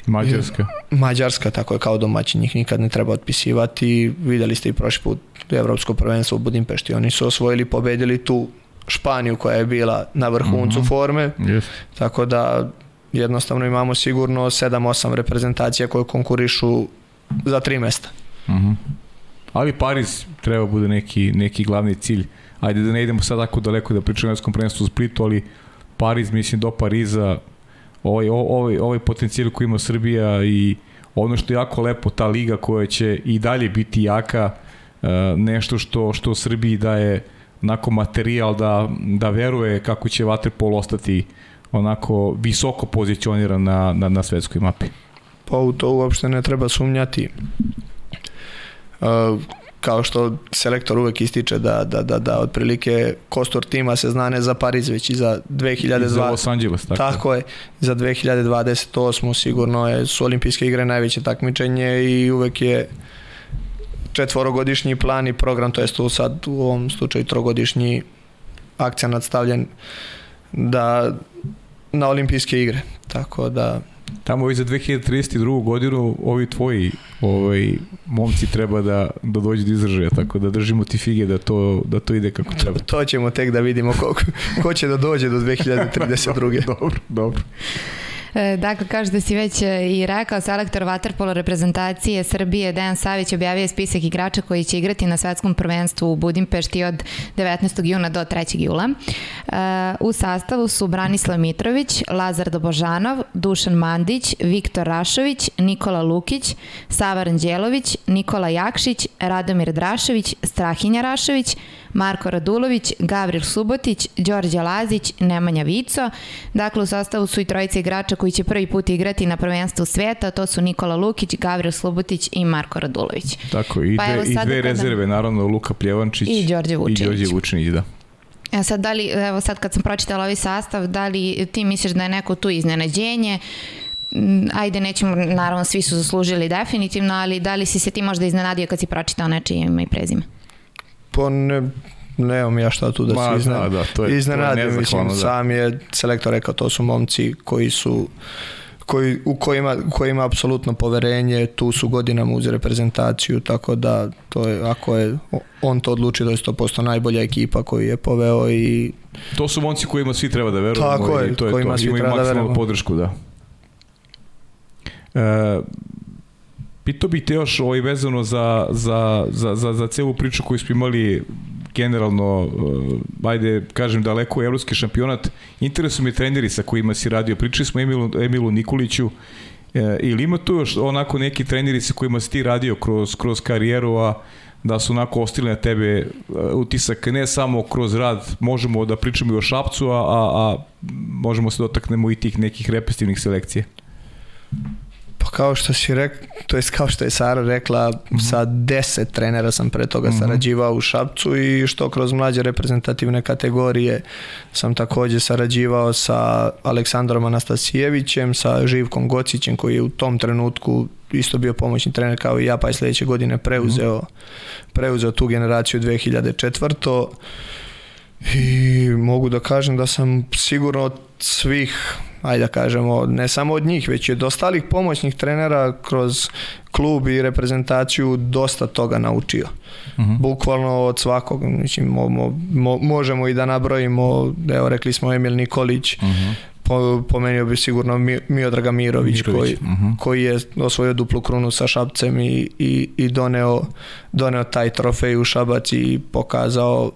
Mađarska.
Mađarska, tako je kao domaći, njih nikad ne treba otpisivati. Videli ste i prošli put Evropsko prvenstvo u Budimpešti, oni su osvojili, pobedili tu Španiju koja je bila na vrhuncu uh mhm. -huh. forme.
Yes.
Tako da jednostavno imamo sigurno 7-8 reprezentacija koje konkurišu za tri mesta.
Uh mhm. -huh. Ali Pariz treba bude neki, neki glavni cilj. Ajde da ne idemo sad tako daleko da pričamo o Evropskom prvenstvu u Splitu, ali Pariz, mislim do Pariza, ovaj, ovaj, ovaj potencijal koji ima Srbija i ono što je jako lepo, ta liga koja će i dalje biti jaka, e, nešto što, što Srbiji daje onako materijal da, da veruje kako će Waterpolo ostati onako visoko pozicioniran na, na, na svetskoj mapi.
Pa u to uopšte ne treba sumnjati. Uh, kao što selektor uvek ističe da, da, da, da otprilike kostor tima se zna ne za Pariz, već i za 2020. I
za Los Angeles,
tako. Tako je, za 2028. sigurno je, su olimpijske igre najveće takmičenje i uvek je četvorogodišnji plan i program, to jest tu sad u ovom slučaju trogodišnji akcija nadstavljen da na olimpijske igre. Tako da
Tamo i za 2032. godinu ovi tvoji ovaj, momci treba da, da dođu do izražaja, tako da držimo ti fige da to, da to ide kako treba.
To ćemo tek da vidimo ko, ko će da dođe do 2032.
dobro, dobro.
E, dakle, kaže da si već e, i rekao, selektor Waterpolo reprezentacije Srbije Dejan Savić objavio spisak igrača koji će igrati na svetskom prvenstvu u Budimpešti od 19. juna do 3. jula. E, u sastavu su Branislav Mitrović, Lazar Dobožanov, Dušan Mandić, Viktor Rašović, Nikola Lukić, Sava Ranđelović, Nikola Jakšić, Radomir Drašević, Strahinja Rašović, Marko Radulović, Gavril Subotić, Đorđe Lazić, Nemanja Vico. Dakle, u sastavu su i trojice igrača koji će prvi put igrati na prvenstvu sveta, to su Nikola Lukić, Gavril Subotić i Marko Radulović.
Tako, i pa dve, i dve rezerve, naravno, Luka Pljevančić
i Đorđe Vučinić.
I Đorđe Vučinić, da.
E sad, da li, evo sad kad sam pročitala ovaj sastav, da li ti misliš da je neko tu iznenađenje? Mm, ajde, nećemo, naravno, svi su zaslužili definitivno, ali da li si se ti možda iznenadio kad si pročitao nečije ime i prezime?
Pa ne, nemam ja šta tu da Ma, se da, da, to je, iznenadim. To je mislim, da. sam je selektor rekao, to su momci koji su koji, u kojima, kojima apsolutno poverenje, tu su godinama uz reprezentaciju, tako da to je, ako je on to odluči da je 100% najbolja ekipa koju je poveo i...
To su momci kojima svi treba da verujemo
tako je, i to je kojima to. svi treba da verujemo.
podršku, da. E, Pitao bih te još ovaj vezano za, za, za, za, za celu priču koju smo imali generalno, uh, ajde, kažem, daleko u evropski šampionat. Interesu mi treneri sa kojima si radio. Pričali smo Emilu, Emilu Nikoliću. E, ili ima tu još onako neki treneri sa kojima si ti radio kroz, kroz karijeru, a da su onako ostili na tebe uh, utisak ne samo kroz rad, možemo da pričamo i o Šapcu, a, a, a možemo se dotaknemo i tih nekih repestivnih selekcija.
Pa kao što si rekao, to jest kao što je Sara rekla, mm -hmm. sa deset trenera sam pre toga mm -hmm. sarađivao u Šapcu i što kroz mlađe reprezentativne kategorije sam takođe sarađivao sa Aleksandrom Anastasijevićem, sa Živkom Gocićem koji je u tom trenutku isto bio pomoćni trener kao i ja, pa je sledeće godine preuzeo, mm -hmm. preuzeo tu generaciju 2004. I mogu da kažem da sam sigurno od svih ajde da kažemo, ne samo od njih, već i od ostalih pomoćnih trenera kroz klub i reprezentaciju dosta toga naučio. Uh mhm. -huh. Bukvalno od svakog, mislim, mo, mo, mo, možemo i da nabrojimo, evo rekli smo Emil Nikolić, uh mhm. -huh. po, pomenio bi sigurno Miodraga Mirović, Mirović. Koji, uh mhm. -huh. koji je osvojio duplu krunu sa Šapcem i, i, i doneo, doneo taj trofej u Šabac i pokazao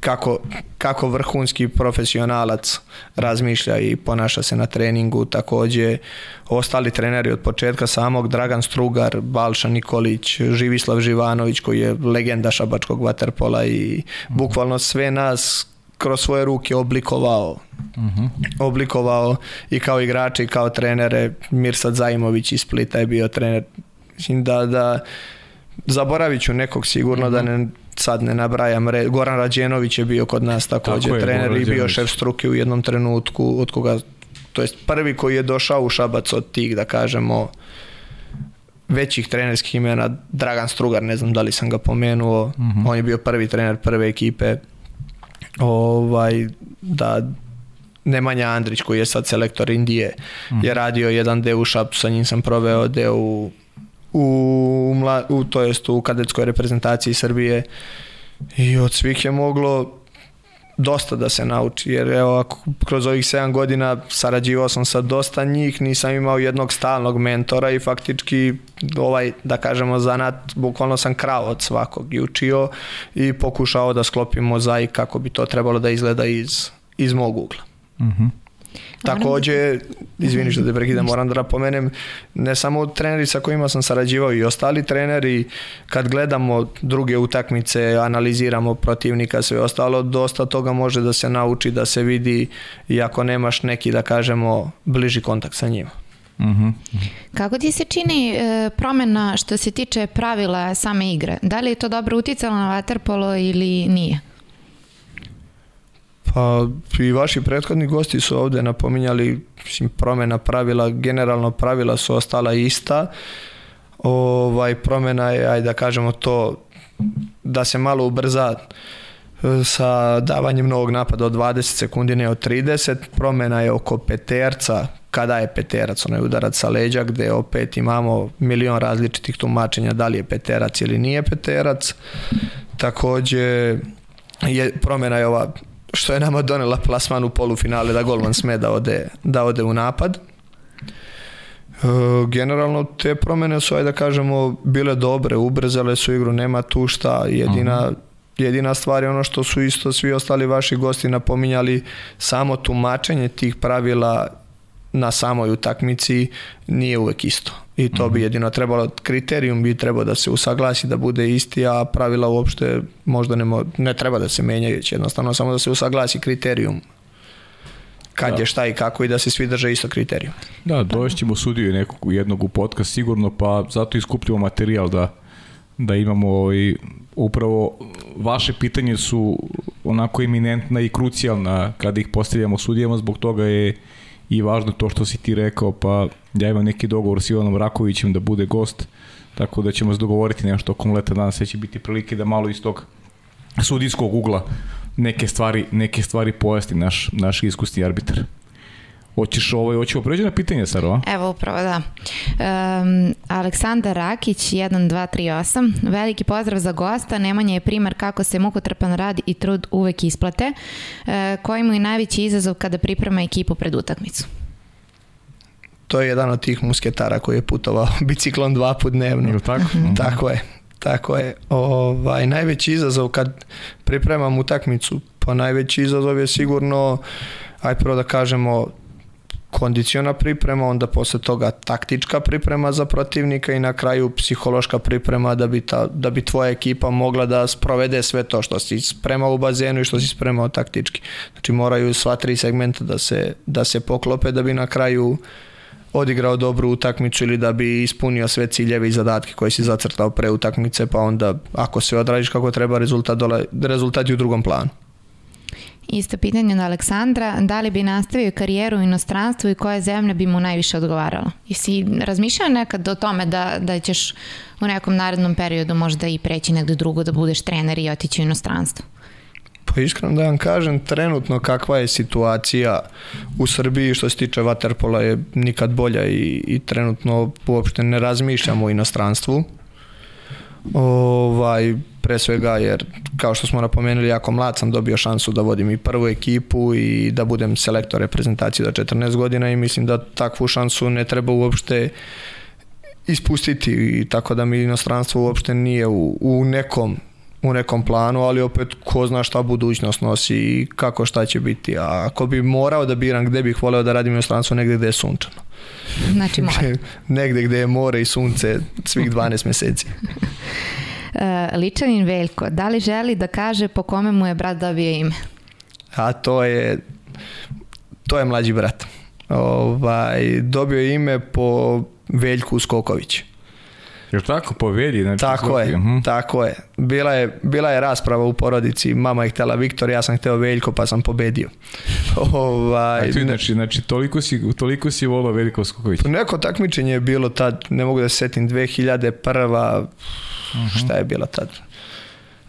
kako, kako vrhunski profesionalac razmišlja i ponaša se na treningu, takođe ostali treneri od početka samog Dragan Strugar, Balša Nikolić, Živislav Živanović koji je legenda šabačkog vaterpola i bukvalno sve nas kroz svoje ruke oblikovao uh mhm. -huh. oblikovao i kao igrače i kao trenere Mirsad Zajmović iz Splita je bio trener mislim da, da zaboravit ću nekog sigurno uh -huh. da mhm. ne sad ne nabrajam, Goran Rađenović je bio kod nas takođe Tako trener i bio šef struke u jednom trenutku od koga, to jest prvi koji je došao u Šabac od tih, da kažemo, većih trenerskih imena, Dragan Strugar, ne znam da li sam ga pomenuo, mhm. -huh. on je bio prvi trener prve ekipe, ovaj, da Nemanja Andrić koji je sad selektor Indije mhm. -huh. je radio jedan deo u Šapcu, sa njim sam proveo deo u u, mla, u to jest u kadetskoj reprezentaciji Srbije i od svih je moglo dosta da se nauči, jer evo, ako kroz ovih 7 godina sarađivao sam sa dosta njih, nisam imao jednog stalnog mentora i faktički ovaj, da kažemo, zanat, bukvalno sam krao od svakog i učio i pokušao da sklopim mozaik kako bi to trebalo da izgleda iz, iz mog ugla. Mhm. Uh -huh. Takođe, izvini što te prekidam, moram da napomenem, ne samo treneri sa kojima sam sarađivao i ostali treneri, kad gledamo druge utakmice, analiziramo protivnika, sve ostalo, dosta toga može da se nauči, da se vidi i ako nemaš neki, da kažemo, bliži kontakt sa njima. Uh
mhm. -huh. Kako ti se čini e, promena što se tiče pravila same igre? Da li je to dobro uticalo na vaterpolo ili nije?
Pa i vaši prethodni gosti su ovde napominjali mislim, promena pravila, generalno pravila su ostala ista. Ovaj, promena je, ajde da kažemo to, da se malo ubrza e, sa davanjem novog napada od 20 sekundi, ne od 30. Promena je oko peterca, kada je peterac, onaj udarac sa leđa, gde opet imamo milion različitih tumačenja da li je peterac ili nije peterac. Takođe, je, promena je ova što je nama donela plasman u polufinale da golman sme da ode, da ode u napad. E, generalno te promene su, ajde da kažemo, bile dobre, ubrzale su igru, nema tu šta, jedina, uh -huh. jedina stvar je ono što su isto svi ostali vaši gosti napominjali, samo tumačenje tih pravila na samoj utakmici nije uvek isto. I to bi mhm. jedino trebalo, kriterijum bi trebao da se usaglasi, da bude isti, a pravila uopšte možda ne, mo, ne treba da se menjaju, jednostavno samo da se usaglasi kriterijum kad da. je šta i kako i da se svi drže isto kriterijum.
Da, dovešćemo sudiju nekog, jednog u podcast sigurno, pa zato iskupljamo materijal da, da imamo ovaj, upravo vaše pitanje su onako eminentna i krucijalna kada ih postavljamo sudijama, zbog toga je i važno to što si ti rekao, pa ja imam neki dogovor s Ivanom Rakovićem da bude gost, tako da ćemo se dogovoriti nešto okom leta danas, sve će biti prilike da malo iz tog sudijskog ugla neke stvari, neke stvari pojasni naš, naš iskusni arbitar. Hoćeš ovaj, hoćemo pređi na pitanje, Saro?
Evo upravo, da. Um, Aleksandar Rakić, 1238. Veliki pozdrav za gosta. Nemanja je primar kako se mukotrpan rad i trud uvek isplate. Uh, koji mu je najveći izazov kada priprema ekipu pred utakmicu?
To je jedan od tih musketara koji je putovao biciklom dva put dnevno.
Ili tako?
Mhm. Tako je. Tako je. Ovaj, najveći izazov kad pripremam utakmicu, pa najveći izazov je sigurno, aj prvo da kažemo, kondiciona priprema, onda posle toga taktička priprema za protivnika i na kraju psihološka priprema da bi, ta, da bi tvoja ekipa mogla da sprovede sve to što si spremao u bazenu i što si spremao taktički. Znači moraju sva tri segmenta da se, da se poklope da bi na kraju odigrao dobru utakmicu ili da bi ispunio sve ciljeve i zadatke koje si zacrtao pre utakmice, pa onda ako se odradiš kako treba, rezultat, dole, rezultat je u drugom planu.
Isto pitanje od Aleksandra, da li bi nastavio karijeru u inostranstvu i koje zemlje bi mu najviše odgovaralo? I si razmišljao nekad o tome da, da ćeš u nekom narednom periodu možda i preći negde drugo da budeš trener i otići u inostranstvo?
Pa iskreno da vam kažem, trenutno kakva je situacija u Srbiji što se tiče Waterpola je nikad bolja i, i trenutno uopšte ne razmišljamo o inostranstvu. Ovaj, pre svega jer kao što smo napomenuli jako mlad sam dobio šansu da vodim i prvu ekipu i da budem selektor reprezentacije do 14 godina i mislim da takvu šansu ne treba uopšte ispustiti i tako da mi inostranstvo uopšte nije u, u nekom u nekom planu, ali opet ko zna šta budućnost nosi i kako šta će biti. A ako bi morao da biram gde bih voleo da radim inostranstvo, negde gde je sunčano.
Znači more.
negde gde je more i sunce svih 12 meseci.
Uh, Ličanin Veljko, da li želi da kaže po kome mu je brat dobio ime?
A to je to je mlađi brat. Ovaj, dobio ime po Veljku Skoković.
Jel tako povedi? Znači,
tako je, uh mhm. -huh. tako je. Bila, je. bila je rasprava u porodici, mama je htjela Viktor, ja sam htio Veljko pa sam pobedio.
ovaj, A ti, znači, znači toliko si, toliko si volao Veljko Skoković?
Neko takmičenje je bilo tad, ne mogu da se setim, 2001. Uh -huh. Šta je bila tad?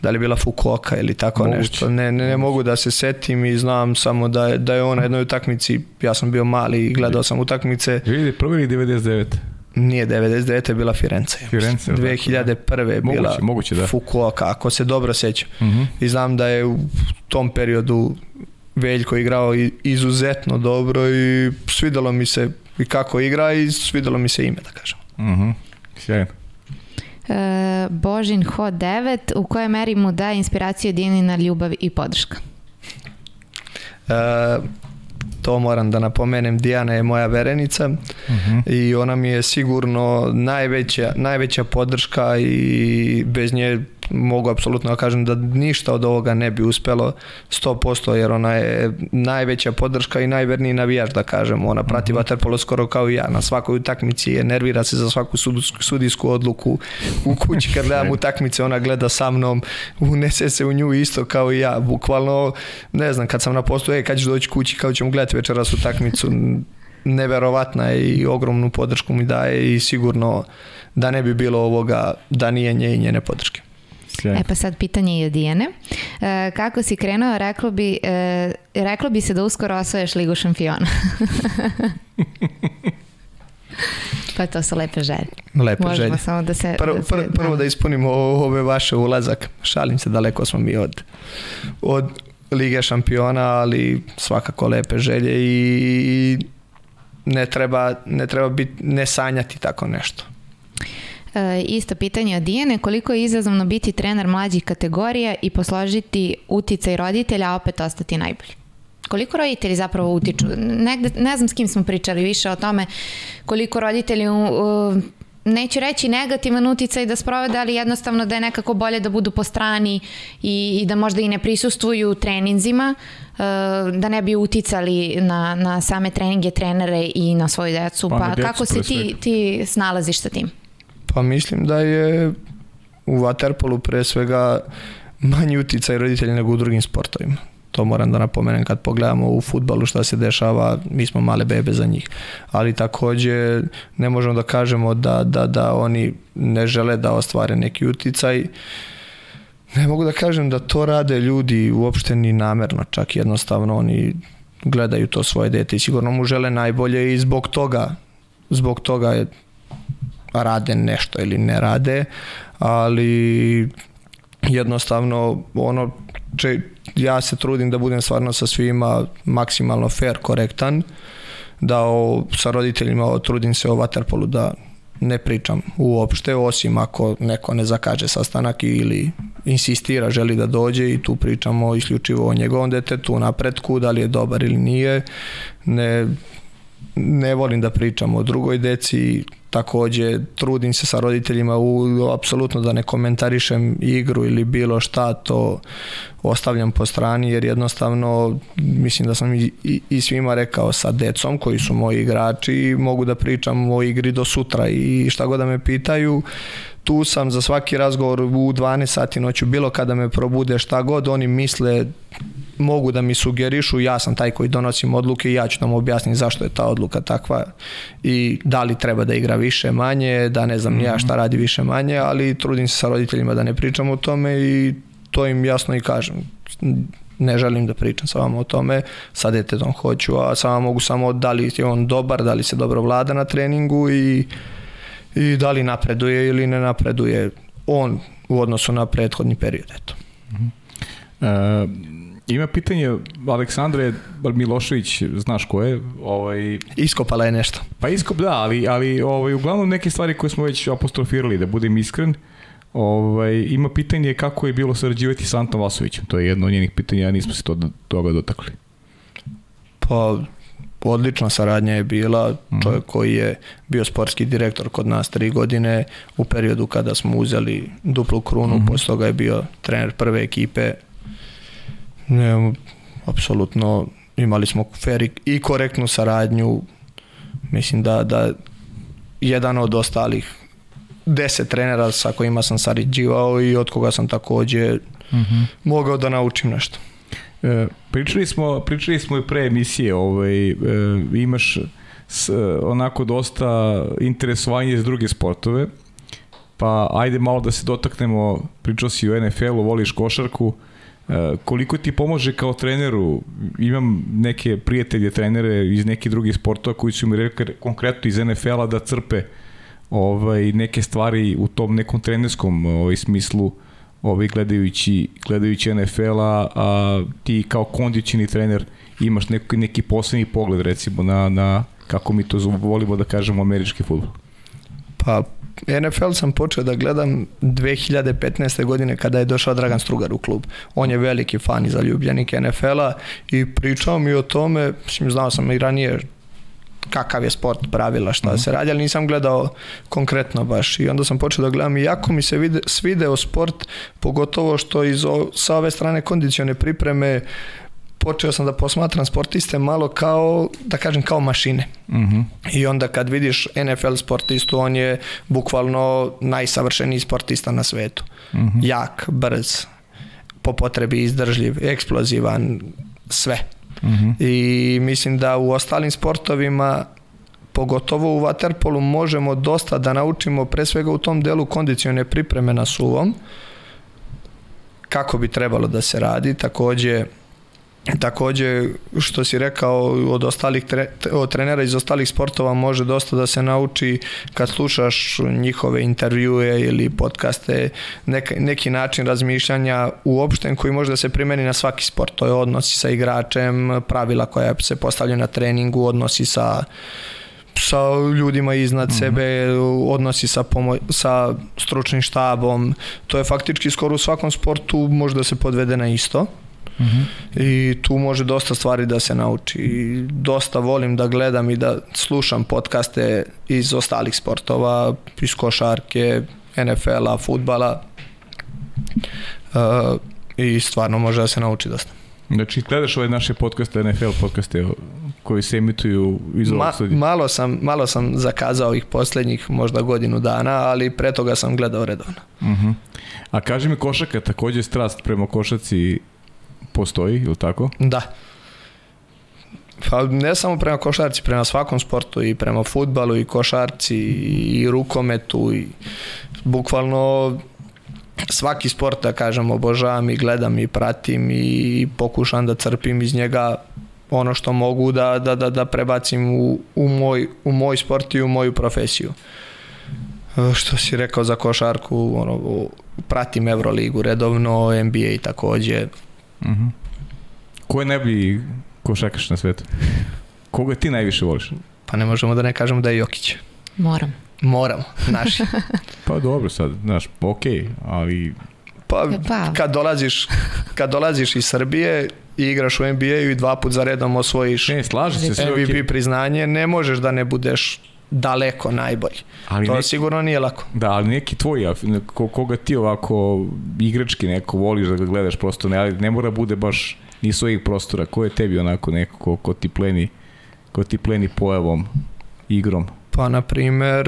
da li je bila Fukuoka ili tako Moguće. nešto. Ne, ne, ne mogu da se setim i znam samo da je, da je on na jednoj utakmici, ja sam bio mali i gledao sam utakmice.
Vidi, prvi 99.
Nije 99. je bila Firenze.
Firenze
2001. je bila moguće,
moguće, da.
Fukuoka, ako se dobro sećam. Uh mhm. -huh. I znam da je u tom periodu Veljko igrao izuzetno dobro i svidelo mi se i kako igra i svidelo mi se ime, da kažem.
Uh mhm. -huh. Sjajno.
E, Božin Ho 9, u kojoj meri mu daje inspiraciju Dinina ljubav i podrška?
E, to moram da napomenem, Dijana je moja verenica uh mhm. -huh. i ona mi je sigurno najveća, najveća podrška i bez nje mogu apsolutno da kažem da ništa od ovoga ne bi uspelo 100% jer ona je najveća podrška i najverniji navijač da kažem. Ona prati uh mhm. vaterpolo skoro kao i ja. Na svakoj utakmici je, nervira se za svaku sudijsku odluku. U kući kad gledam utakmice ona gleda sa mnom, unese se u nju isto kao i ja. Bukvalno, ne znam, kad sam na postu, e, kad ćeš doći kući, kao ćemo gledati večeras utakmicu, neverovatna je i ogromnu podršku mi daje i sigurno da ne bi bilo ovoga da nije nje i njene podrške.
Sjaj. E pa sad pitanje je Dijene. E, kako si krenuo, reklo bi, e, reklo bi se da uskoro osvoješ Ligu šampiona. pa to su lepe želje.
Lepe Možemo želje.
samo da se...
Prvo, da, se, prvo da ispunimo ove vaše ulazak. Šalim se, daleko smo mi od, od Lige šampiona, ali svakako lepe želje i ne treba, ne treba biti, ne sanjati tako nešto.
E, isto pitanje od Dijene, koliko je izazovno biti trener mlađih kategorija i posložiti uticaj roditelja, a opet ostati najbolji? Koliko roditelji zapravo utiču? Negde, ne znam s kim smo pričali više o tome koliko roditelji uh, neću reći negativan uticaj da sprovede, ali jednostavno da je nekako bolje da budu po strani i, i da možda i ne prisustvuju treninzima, uh, da ne bi uticali na, na same treninge trenere i na svoju decu. Pa, pa kako se ti, ti snalaziš sa tim?
Pa mislim da je u Waterpolu pre svega manji uticaj roditelja nego u drugim sportovima. To moram da napomenem kad pogledamo u futbalu šta se dešava, mi smo male bebe za njih. Ali takođe ne možemo da kažemo da, da, da oni ne žele da ostvare neki uticaj. Ne mogu da kažem da to rade ljudi uopšte ni namerno, čak jednostavno oni gledaju to svoje dete i sigurno mu žele najbolje i zbog toga zbog toga rade nešto ili ne rade, ali jednostavno ono če, ja se trudim da budem stvarno sa svima maksimalno fair, korektan, da o, sa roditeljima o, trudim se o Waterpolu da ne pričam uopšte, osim ako neko ne zakaže sastanak ili insistira, želi da dođe i tu pričamo isključivo o njegovom detetu, napretku, da li je dobar ili nije. Ne, ne volim da pričam o drugoj deci, takođe trudim se sa roditeljima u, apsolutno da ne komentarišem igru ili bilo šta, to ostavljam po strani jer jednostavno mislim da sam i, i, i svima rekao sa decom koji su moji igrači mogu da pričam o igri do sutra i šta god da me pitaju tu sam za svaki razgovor u 12 sati noću, bilo kada me probude šta god, oni misle mogu da mi sugerišu, ja sam taj koji donosim odluke i ja ću nam objasniti zašto je ta odluka takva i da li treba da igra više manje, da ne znam mm -hmm. ja šta radi više manje, ali trudim se sa roditeljima da ne pričam o tome i to im jasno i kažem. Ne želim da pričam sa vama o tome, sa detetom hoću, a sa vama mogu samo da li je on dobar, da li se dobro vlada na treningu i i da li napreduje ili ne napreduje on u odnosu na prethodni period. Eto. Uh
-huh. e, ima pitanje Aleksandre Milošević, znaš ko je? Ovaj...
Iskopala je nešto.
Pa iskop da, ali, ali ovaj, uglavnom neke stvari koje smo već apostrofirali, da budem iskren, ovaj, ima pitanje kako je bilo sarađivati sa Antom Vasovićem. To je jedno od njenih pitanja, nismo se to, toga dotakli.
Pa odlična saradnja je bila, mhm. čovjek koji je bio sportski direktor kod nas tri godine u periodu kada smo uzeli duplu krunu, mm -hmm. posle toga je bio trener prve ekipe. Ne, apsolutno imali smo fair i korektnu saradnju. Mislim da, da jedan od ostalih deset trenera sa kojima sam sarađivao i od koga sam takođe mm -hmm. mogao da naučim nešto.
E, pričali smo, pričali smo i pre emisije, ovaj, e, imaš s, onako dosta interesovanje iz druge sportove, pa ajde malo da se dotaknemo, pričao si o NFL-u, voliš košarku, e, koliko ti pomože kao treneru, imam neke prijatelje trenere iz nekih drugih sportova koji su mi rekli konkretno iz NFL-a da crpe ovaj, neke stvari u tom nekom trenerskom ovaj, smislu, ovaj, gledajući, gledajući NFL-a, a ti kao kondicioni trener imaš neki, neki posebni pogled recimo na, na kako mi to volimo da kažemo američki futbol?
Pa NFL sam počeo da gledam 2015. godine kada je došao Dragan Strugar u klub. On je veliki fan i zaljubljenik NFL-a i pričao mi o tome, mislim, znao sam i ranije kakav je sport, pravila, šta mm -hmm. se radi, ali nisam gledao konkretno baš i onda sam počeo da gledam i jako mi se vide, svideo sport, pogotovo što iz o, sa ove strane kondicione pripreme počeo sam da posmatram sportiste malo kao, da kažem, kao mašine. Mm -hmm. I onda kad vidiš NFL sportistu, on je bukvalno najsavršeniji sportista na svetu. Mm -hmm. Jak, brz, po potrebi izdržljiv, eksplozivan, sve. -hmm. I mislim da u ostalim sportovima pogotovo u waterpolu možemo dosta da naučimo pre svega u tom delu kondicione pripreme na suvom kako bi trebalo da se radi takođe Takođe, što si rekao, od ostalih tre, od trenera iz ostalih sportova može dosta da se nauči kad slušaš njihove intervjue ili podcaste, nek, neki način razmišljanja uopšten koji može da se primeni na svaki sport. To je odnosi sa igračem, pravila koja se postavljaju na treningu, odnosi sa sa ljudima iznad mm -hmm. sebe, odnosi sa, pomo sa stručnim štabom. To je faktički skoro u svakom sportu može da se podvede na isto. Mm -hmm. I tu može dosta stvari da se nauči. I dosta volim da gledam i da slušam podcaste iz ostalih sportova, iz košarke, NFL-a, futbala. Uh, I stvarno može da se nauči dosta.
Znači, gledaš ove naše podcaste, NFL podcaste koji se emituju iz ovog Ma, studija?
Malo sam, malo sam zakazao ih poslednjih možda godinu dana, ali pre toga sam gledao redovno. Uh
mhm. -huh. A kaži mi košaka, takođe strast prema košaci postoji, ili tako?
Da. Pa ne samo prema košarci, prema svakom sportu i prema futbalu i košarci i rukometu i bukvalno svaki sport da kažem obožavam i gledam i pratim i pokušam da crpim iz njega ono što mogu da, da, da, da prebacim u, u, moj, u moj sport i u moju profesiju. E, što si rekao za košarku, ono, pratim Euroligu redovno, NBA takođe. Uh mhm. -huh.
Ko je najbolji košarkaš na svetu? Koga ti najviše voliš?
Pa ne možemo da ne kažemo da je Jokić.
Moram.
Moramo, naši.
pa dobro sad, znaš, okej, okay, ali...
Pa, pa, kad dolaziš, kad dolaziš iz Srbije i igraš u NBA-u i dva put za redom osvojiš
ne, slaži se,
MVP okay. priznanje, ne možeš da ne budeš daleko najbolji. Ali to neki, sigurno nije lako.
Da, ali neki tvoj, koga ti ovako igrački neko voliš da ga gledaš prosto, ne, ne mora bude baš ni svojih prostora. Ko je tebi onako neko ko, ko ti pleni ko ti pleni pojavom, igrom?
Pa, na primer,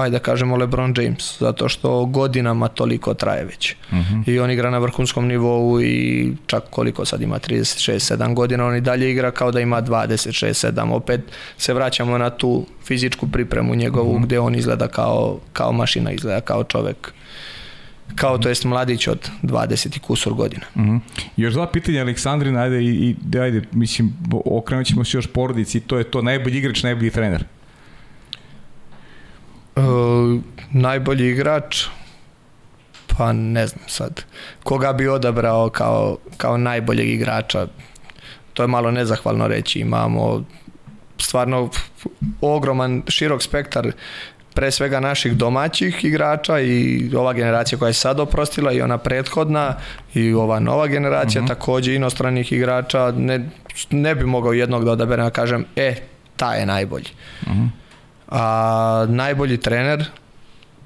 ajde da kažemo LeBron James, zato što godinama toliko traje već. Uh mhm. -huh. I on igra na vrhunskom nivou i čak koliko sad ima, 36-7 godina, on i dalje igra kao da ima 26-7. Opet se vraćamo na tu fizičku pripremu njegovu uh mhm. -huh. gde on izgleda kao, kao mašina, izgleda kao čovek kao to jest mladić od 20 i kusur godina.
Mhm. -huh. Još dva pitanja Aleksandrina, ajde, i, i ajde, mislim, okrenut ćemo se još porodici, to je to najbolji igrač, najbolji trener.
Uh, najbolji igrač, pa ne znam sad, koga bi odabrao kao, kao najboljeg igrača, to je malo nezahvalno reći, imamo stvarno ogroman, širok spektar pre svega naših domaćih igrača i ova generacija koja je sad oprostila i ona prethodna i ova nova generacija mhm. -huh. takođe inostranih igrača ne, ne bi mogao jednog da odaberem da kažem e, ta je najbolji. Uh mhm. A najbolji trener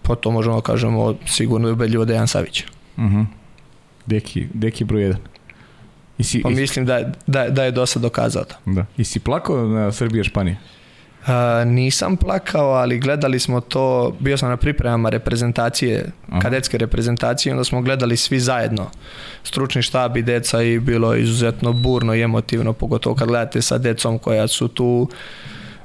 po to možemo da kažemo sigurno je ubedljivo Dejan Savić. Uh
mhm. -huh. Deki, deki broj 1.
I si, pa mislim da, da, da je dosta dokazao to.
Da. I si plakao na Srbije Španije?
Uh, nisam plakao, ali gledali smo to, bio sam na pripremama reprezentacije, Aha. kadetske reprezentacije, onda smo gledali svi zajedno, stručni štab i deca i bilo izuzetno burno i emotivno, pogotovo kad gledate sa decom koja su tu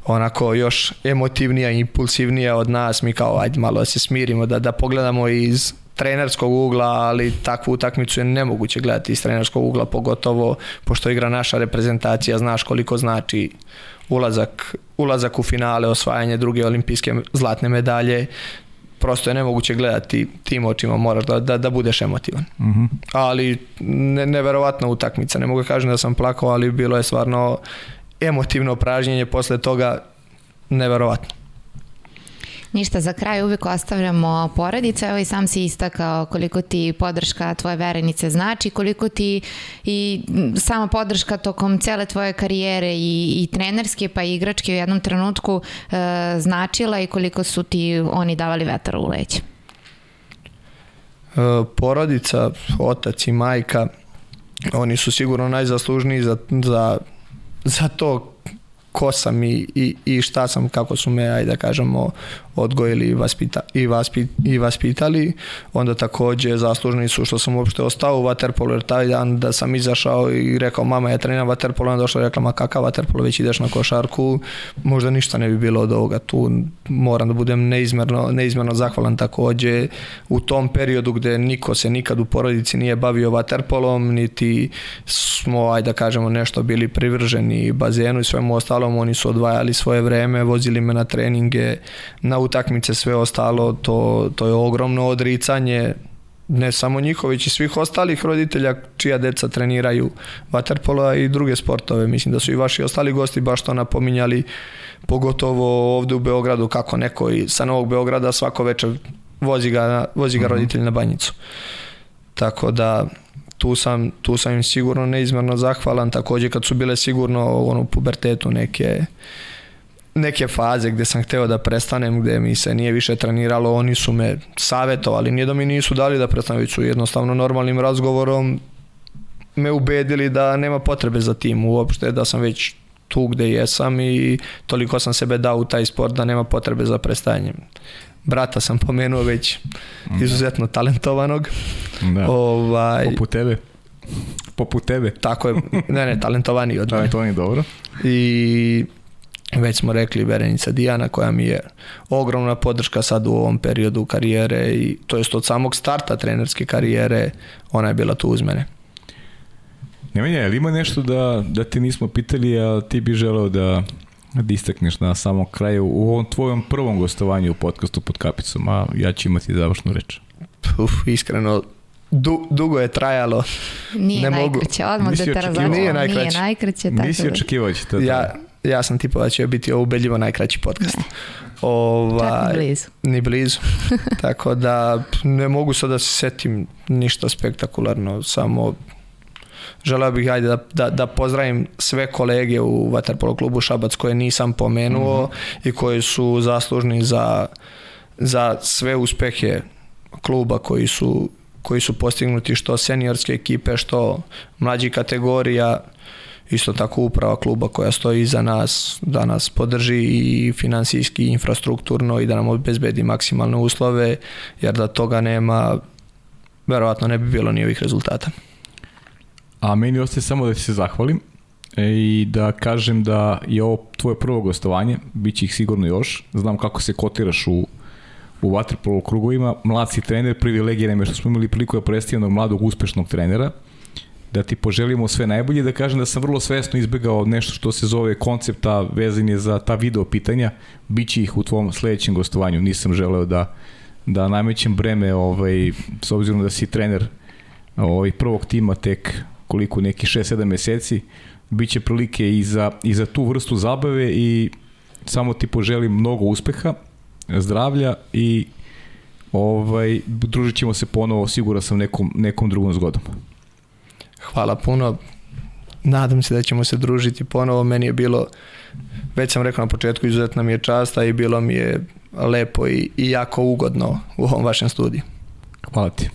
onako još emotivnija i impulsivnija od nas, mi kao ajde malo da se smirimo, da, da pogledamo iz trenerskog ugla, ali takvu utakmicu je nemoguće gledati iz trenerskog ugla, pogotovo pošto igra naša reprezentacija, znaš koliko znači ulazak, ulazak u finale, osvajanje druge olimpijske zlatne medalje, prosto je nemoguće gledati tim očima, moraš da, da, da budeš emotivan. Mhm. -huh. Ali ne, neverovatna utakmica, ne mogu da kažem da sam plakao, ali bilo je stvarno emotivno pražnjenje posle toga neverovatno.
Ništa, za kraj uvijek ostavljamo porodice, evo i sam si istakao koliko ti podrška tvoje verenice znači, koliko ti i sama podrška tokom cele tvoje karijere i, i trenerske pa i igračke u jednom trenutku e, značila i koliko su ti oni davali vetar u leđe.
E, porodica, otac i majka, oni su sigurno najzaslužniji za, za, za to ko sam i, i, i šta sam, kako su me, ajde da kažemo, odgojili i, vaspita, i, vaspit, i vaspitali. Onda takođe zaslužni su što sam uopšte ostao u Waterpolu, jer taj dan da sam izašao i rekao mama ja treniram Waterpolo, onda došla i rekla ma kakav Waterpolo, već ideš na košarku, možda ništa ne bi bilo od ovoga. Tu moram da budem neizmerno, neizmerno zahvalan takođe u tom periodu gde niko se nikad u porodici nije bavio Waterpolom, niti smo, ajde da kažemo, nešto bili privrženi bazenu i svemu ostalom, oni su odvajali svoje vreme, vozili me na treninge, na utakmice, sve ostalo, to, to je ogromno odricanje ne samo njihov, već i svih ostalih roditelja čija deca treniraju vaterpola i druge sportove. Mislim da su i vaši ostali gosti baš to napominjali, pogotovo ovde u Beogradu, kako neko i sa Novog Beograda svako večer vozi ga, vozi ga mhm. roditelj na banjicu. Tako da tu sam, tu sam im sigurno neizmerno zahvalan, takođe kad su bile sigurno ono, u pubertetu neke neke faze gde sam hteo da prestanem, gde mi se nije više treniralo, oni su me savetovali, nije da mi nisu dali da prestanem, već su jednostavno normalnim razgovorom me ubedili da nema potrebe za tim uopšte, da sam već tu gde jesam i toliko sam sebe dao u taj sport da nema potrebe za prestajanjem. Brata sam pomenuo već da. izuzetno talentovanog.
Da. Ovaj, Poput tebe. Poput tebe.
Tako je, ne ne, talentovani od
mene. Talentovani, dobro.
I već smo rekli Verenica Dijana koja mi je ogromna podrška sad u ovom periodu karijere i to jest od samog starta trenerske karijere ona je bila tu uz mene.
Nemanja, ali ima nešto da, da te nismo pitali, a ti bi želeo da, da istakneš na samom kraju u ovom tvojom prvom gostovanju u podcastu pod kapicom, a ja ću imati završnu reč.
Uf, iskreno, du, dugo je trajalo.
Nije ne najkraće, mogu. odmah Nisi da te razložim. Nije najkraće. Nije najkraće.
Tako Nisi da- očekivao će to.
Ja, ja sam tipao da će biti ubedljivo najkraći podcast. Ne.
Ova, Čak ni blizu.
Ni blizu. Tako da ne mogu sad da se setim ništa spektakularno, samo želeo bih ajde da, da, da pozdravim sve kolege u Vaterpolo klubu Šabac koje nisam pomenuo mm -hmm. i koji su zaslužni za, za sve uspehe kluba koji su, koji su postignuti što seniorske ekipe, što mlađi kategorija, isto tako uprava kluba koja stoji iza nas, da nas podrži i finansijski i infrastrukturno i da nam obezbedi maksimalne uslove, jer da toga nema, verovatno ne bi bilo ni ovih rezultata.
A meni ostaje samo da se zahvalim e, i da kažem da je ovo tvoje prvo gostovanje, bit će ih sigurno još. Znam kako se kotiraš u, u vaterpolo krugovima. Mlad si trener, privilegija nam je što smo imali priliku da predstavimo mladog uspešnog trenera da ti poželimo sve najbolje, da kažem da sam vrlo svesno izbegao nešto što se zove koncepta vezanje za ta video pitanja, biće ih u tvom sledećem gostovanju, nisam želeo da, da namećem breme, ovaj, s obzirom da si trener ovaj, prvog tima tek koliko neki 6-7 meseci, biće prilike i za, i za tu vrstu zabave i samo ti poželim mnogo uspeha, zdravlja i ovaj, družit ćemo se ponovo, siguran sam, nekom, nekom drugom zgodom.
Hvala puno. Nadam se da ćemo se družiti ponovo. Meni je bilo, već sam rekao na početku, izuzetna mi je časta i bilo mi je lepo i, i jako ugodno u ovom vašem studiju.
Hvala ti.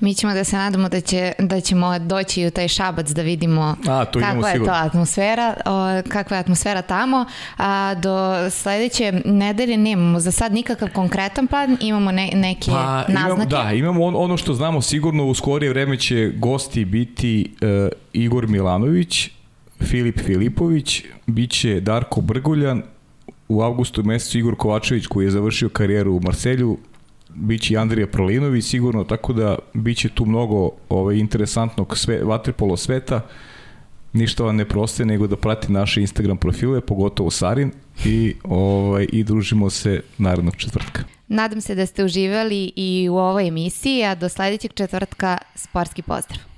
Mi ćemo da se nadamo da, će, da ćemo doći u taj šabac da vidimo A, kakva je sigurno. to atmosfera, o, kakva je atmosfera tamo. A, do sledeće nedelje nemamo za sad nikakav konkretan plan, imamo ne, neke pa, naznake.
Imamo, da, imamo on, ono što znamo sigurno u skorije vreme će gosti biti uh, Igor Milanović, Filip Filipović, bit će Darko Brguljan, u avgustu mesecu Igor Kovačević koji je završio karijeru u Marselju, biće i Andrija Prolinović sigurno, tako da biće tu mnogo ovaj, interesantnog sve, vaterpolo sveta. Ništa vam ne proste nego da prati naše Instagram profile, pogotovo Sarin i, ovaj, i družimo se narednog četvrtka.
Nadam se da ste uživali i u ovoj emisiji, a do sledećeg četvrtka sportski pozdrav.